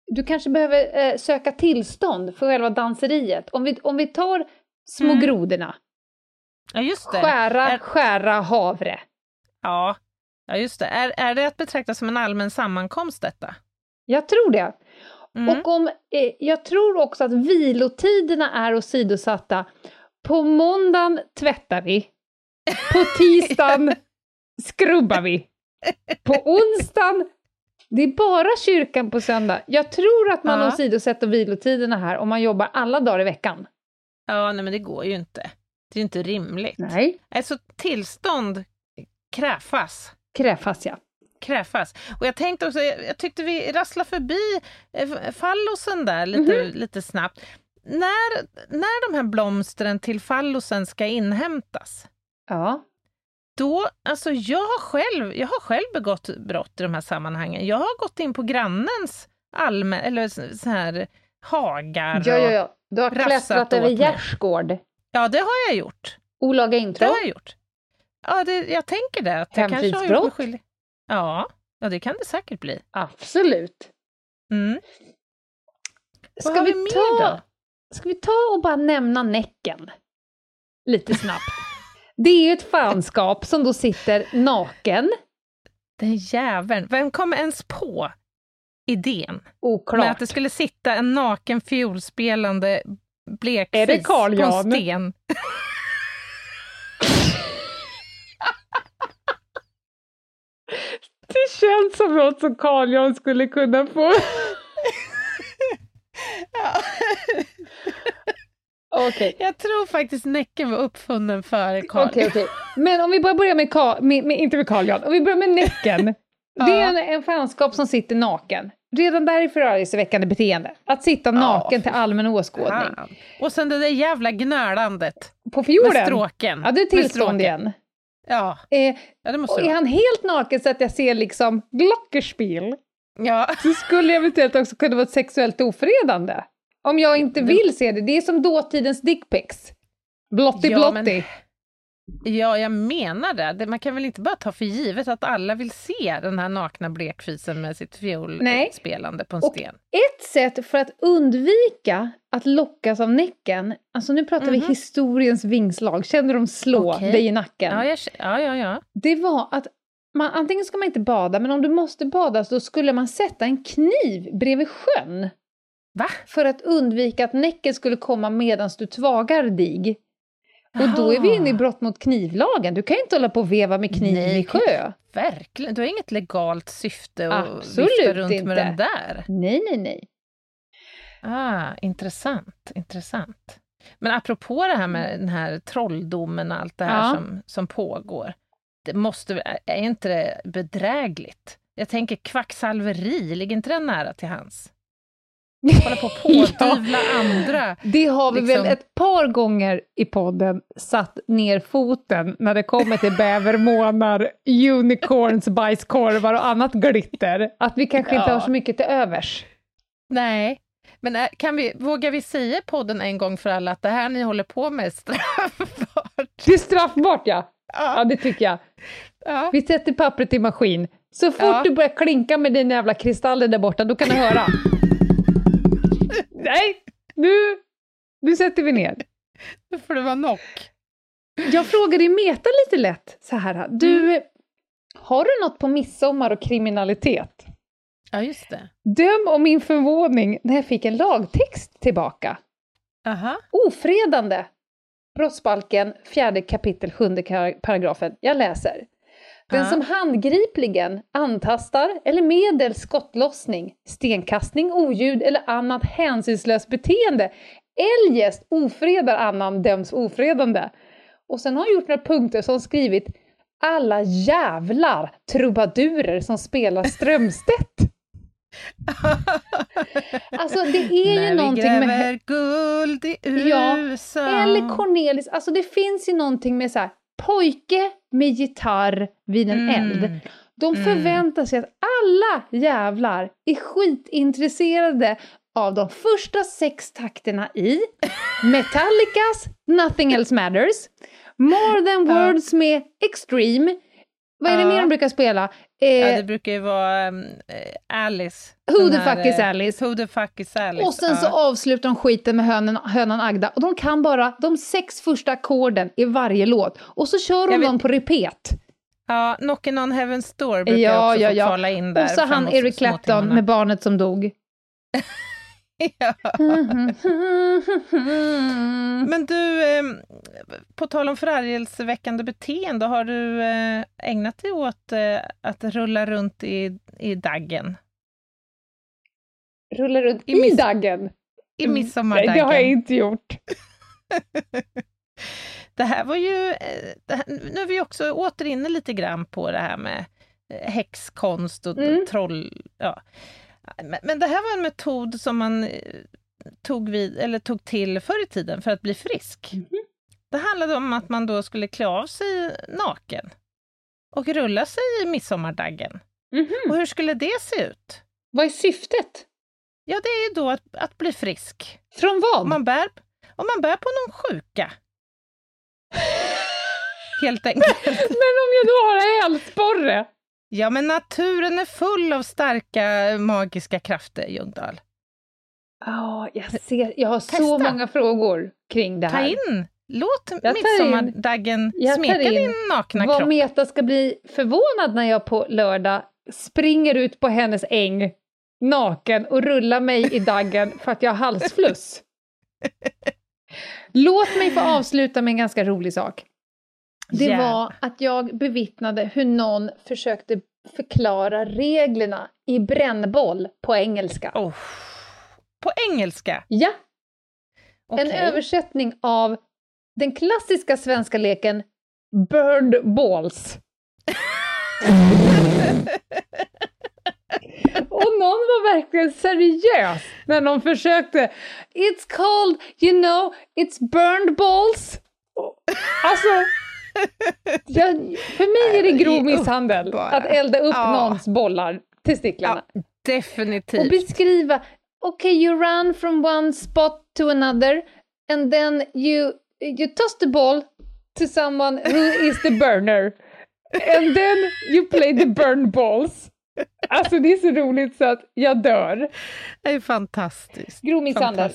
Du kanske behöver eh, söka tillstånd för själva danseriet. Om vi, om vi tar små Mm. grodorna, Ja, just det. skära, Är- skära havre. Ja, ja just det. Är, är det att betrakta som en allmän sammankomst detta? Jag tror det. Mm. Och om, eh, jag tror också att vilotiderna är åsidosatta. På måndagen tvättar vi. På tisdagen skrubbar vi. På onsdagen, det är bara kyrkan på söndag. Jag tror att man Ja. åsidosätter vilotiderna här om man jobbar alla dagar i veckan. Ja, nej men det går ju inte. Det är inte rimligt. Nej. Alltså tillstånd kräfas. Kräfas ja. kräfas. Och jag tänkte också, jag, jag tyckte vi rasslade förbi eh, fallosen där lite, Mhm. lite snabbt. När, när de här blomstren till fallosen ska inhämtas, Ja. Då, alltså jag har själv, jag har själv begått brott i de här sammanhangen. Jag har gått in på grannens allmän, eller så, här hagar. Ja, ja, ja. Du har klättrat över gärdsgård. ja, det har jag gjort. Olaga Det intrång. har jag gjort. Ja, det, jag tänker det. Att jag kanske har gjort skyldig. Ja, ja, det kan det säkert bli. Absolut. Mm. Ska vi, ta, då? ska vi ta och bara nämna Näcken? Lite snabbt. Det är ju ett fanskap som då sitter naken, Den jäveln. Vem kom ens på idén med oklart. att det skulle sitta en naken fiolspelande blekfis på en sten? Det känns som något som Carl Jan skulle kunna få. Okej. Jag tror faktiskt Näcken var uppfunnen före Carl. Okej, okej. Men om vi bara börjar med, Ka- med, med inte med Carl Jan, om vi börjar med Näcken. Det är en, en fanskap som sitter naken. Redan där är förargelseväckande beteende. Att sitta naken till allmän åskådning. Fan. Och sen det där jävla gnölandet På med fjorden. stråken. Ja, det är Med tillstånd igen. Ja, Eh, ja, det måste och är han helt naken så att jag ser liksom glockerspiel, Ja. så skulle det eventuellt också kunna vara ett sexuellt ofredande. Om jag inte vill se det. Det är som dåtidens dickpics. Blotti Ja, men- ja, jag menar det. Man kan väl inte bara ta för givet att alla vill se den här nakna blekfisen med sitt fiolspelande på en Och- sten. Ett sätt för att undvika att lockas av Näcken, alltså nu pratar vi Mhm. historiens vingslag, känner de slå Okej. dig i nacken? Ja, jag, ja, ja, ja. Det var att man, antingen ska man inte bada, men om du måste bada så skulle man sätta en kniv bredvid sjön. Va? För att undvika att Näcken skulle komma medan du tvagar dig. Och då är vi inne i brott mot knivlagen. Du kan ju inte hålla på och veva med kniv Nej, i sjö. Verkligen. Du har inget legalt syfte att Absolut vifta runt inte. med den där. Nej, nej, nej. Ah, intressant, intressant. Men apropå det här med den här trolldomen och allt det här Ja. som, som pågår. Det måste, är inte det bedrägligt? Jag tänker kvacksalveri, ligger inte den nära till hans? Hålla på och pådyvla andra. Det har vi Liksom- väl ett par gånger i podden satt ner foten när det kommer till bävermånar, unicorns, bajskorvar och annat glitter. Att vi kanske inte Ja. har så mycket till övers. Nej, men är- kan vi, vågar vi säga i podden en gång för alla att det här ni håller på med är straffbart? Det är straffbart ja! Ja, Ja, det tycker jag. ja. Vi sätter pappret i maskin. Så fort Ja. du börjar klinka med dina jävla kristaller där borta, då kan du höra. Nej, nu, nu sätter vi ner. Då får det vara knock. Jag frågade i Meta lite lätt så här. Du, har du något på midsommar och kriminalitet? Ja, just det. Döm om min förvåning när jag fick en lagtext tillbaka. Aha. Ofredande. Brottsbalken, fjärde kapitel, sjunde paragrafen. Jag läser. Den Ja. som handgripligen antastar eller medel skottlossning, stenkastning, oljud eller annat hänsynslöst beteende eljest ofredar annan döms ofredande. Och sen har jag gjort några punkter som skrivit alla jävlar trubadurer som spelar Strömstedt. Alltså det är ju När vi någonting gräver med... guld i Ja, USA. Eller Cornelis, alltså det finns ju någonting med så här, pojke med gitarr vid en Mm. eld. De Mm. förväntar sig att alla jävlar är skitintresserade av de första sex takterna i Metallicas Nothing Else Matters, More Than. Words med Extreme, vad är det Ja. mer de brukar spela? Eh, Ja, det brukar ju vara um, Alice. Who the här, fuck is eh, Alice? Who the fuck is Alice? Och sen ja. så avslutar de skiten med hönen, hönan Agda och de kan bara de sex första ackorden i varje låt och så kör de vet- dem på repet. Ja, Knockin' on Heaven's Door brukar Ja, jag också ja, få ja. kvala in där. Och så han Eric Clapton med barnet som dog. ja. Men du, eh, på tal om förargelseväckande beteende, har du eh, ägnat dig åt eh, att rulla runt i, i daggen? Rullar runt I i, daggen. I Mm. midsommardaggen? Nej, det har jag inte gjort. Det här var ju... eh, här, nu är vi också åter inne lite grann på det här med häxkonst och Mm. troll... Ja. Men, men det här var en metod som man tog, vid, eller tog till förr i tiden för att bli frisk. Mhm. Det handlade om att man då skulle klä av sig naken och rulla sig i midsommardaggen. Mhm. Och hur skulle det se ut? Vad är syftet? Ja, det är ju då att, att bli frisk. Från vad? Om man bär, om man bär på någon sjuka. Helt enkelt. Men om jag då har hälsporre? Ja, men naturen är full av starka magiska krafter, Ljungdahl. Ja, jag ser. Jag har så Testa. många frågor kring det Ta här. in, låt in- midsommardaggen jag tar smeka in din nakna Vad kropp. Meta ska bli förvånad när jag på lördag springer ut på hennes äng naken och rullar mig i daggen för att jag har halsfluss. Låt mig få avsluta med en ganska rolig sak. Det Gärna. var att jag bevittnade hur någon försökte förklara reglerna i brännboll på engelska. Oh. På engelska? Ja, en Okej. översättning av den klassiska svenska leken Burned Balls. Och någon var verkligen seriös när någon försökte. It's called, you know, it's burned balls. Alltså, jag, för mig är det grov misshandel att elda upp Ja. någons bollar, testiklarna. Ja, Och definitivt. beskriva, okay you run from one spot to another and then you, you toss the ball to someone who is the burner. And then you play the burn balls. Alltså det är så roligt så att jag dör. Det är fantastiskt. Grov misshandel.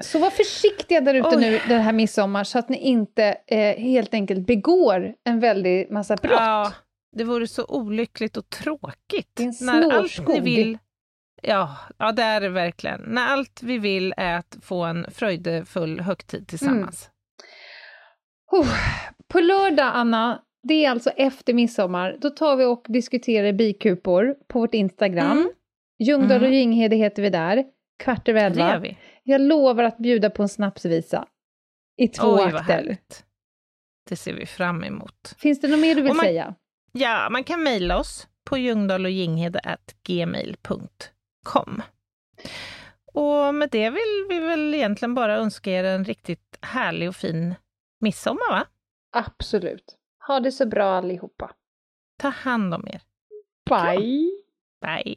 Så var försiktiga där ute nu den här midsommar så att ni inte eh, helt enkelt begår en väldig massa brott. Ja, det vore så olyckligt och tråkigt. När allt ni vill... Ja, ja, det är det verkligen. När allt vi vill är att få en fröjdefull högtid tillsammans. Oh, på lördag, Anna, det är alltså efter midsommar, då tar vi och diskuterar bikupor på vårt Instagram. Mm. Ljungdahl och Mm. Ginghede heter vi där, kvart över elva. Jag lovar att bjuda på en snapsvisa i två Oj, akter. Det ser vi fram emot. Finns det något mer du vill Och man- säga? Ja, man kan mejla oss på ljungdahloginghede.gmail.com. Och med det vill vi väl egentligen bara önska er en riktigt härlig och fin midsommar, va? Absolut. Ha det så bra allihopa. Ta hand om er. Bye! Bye!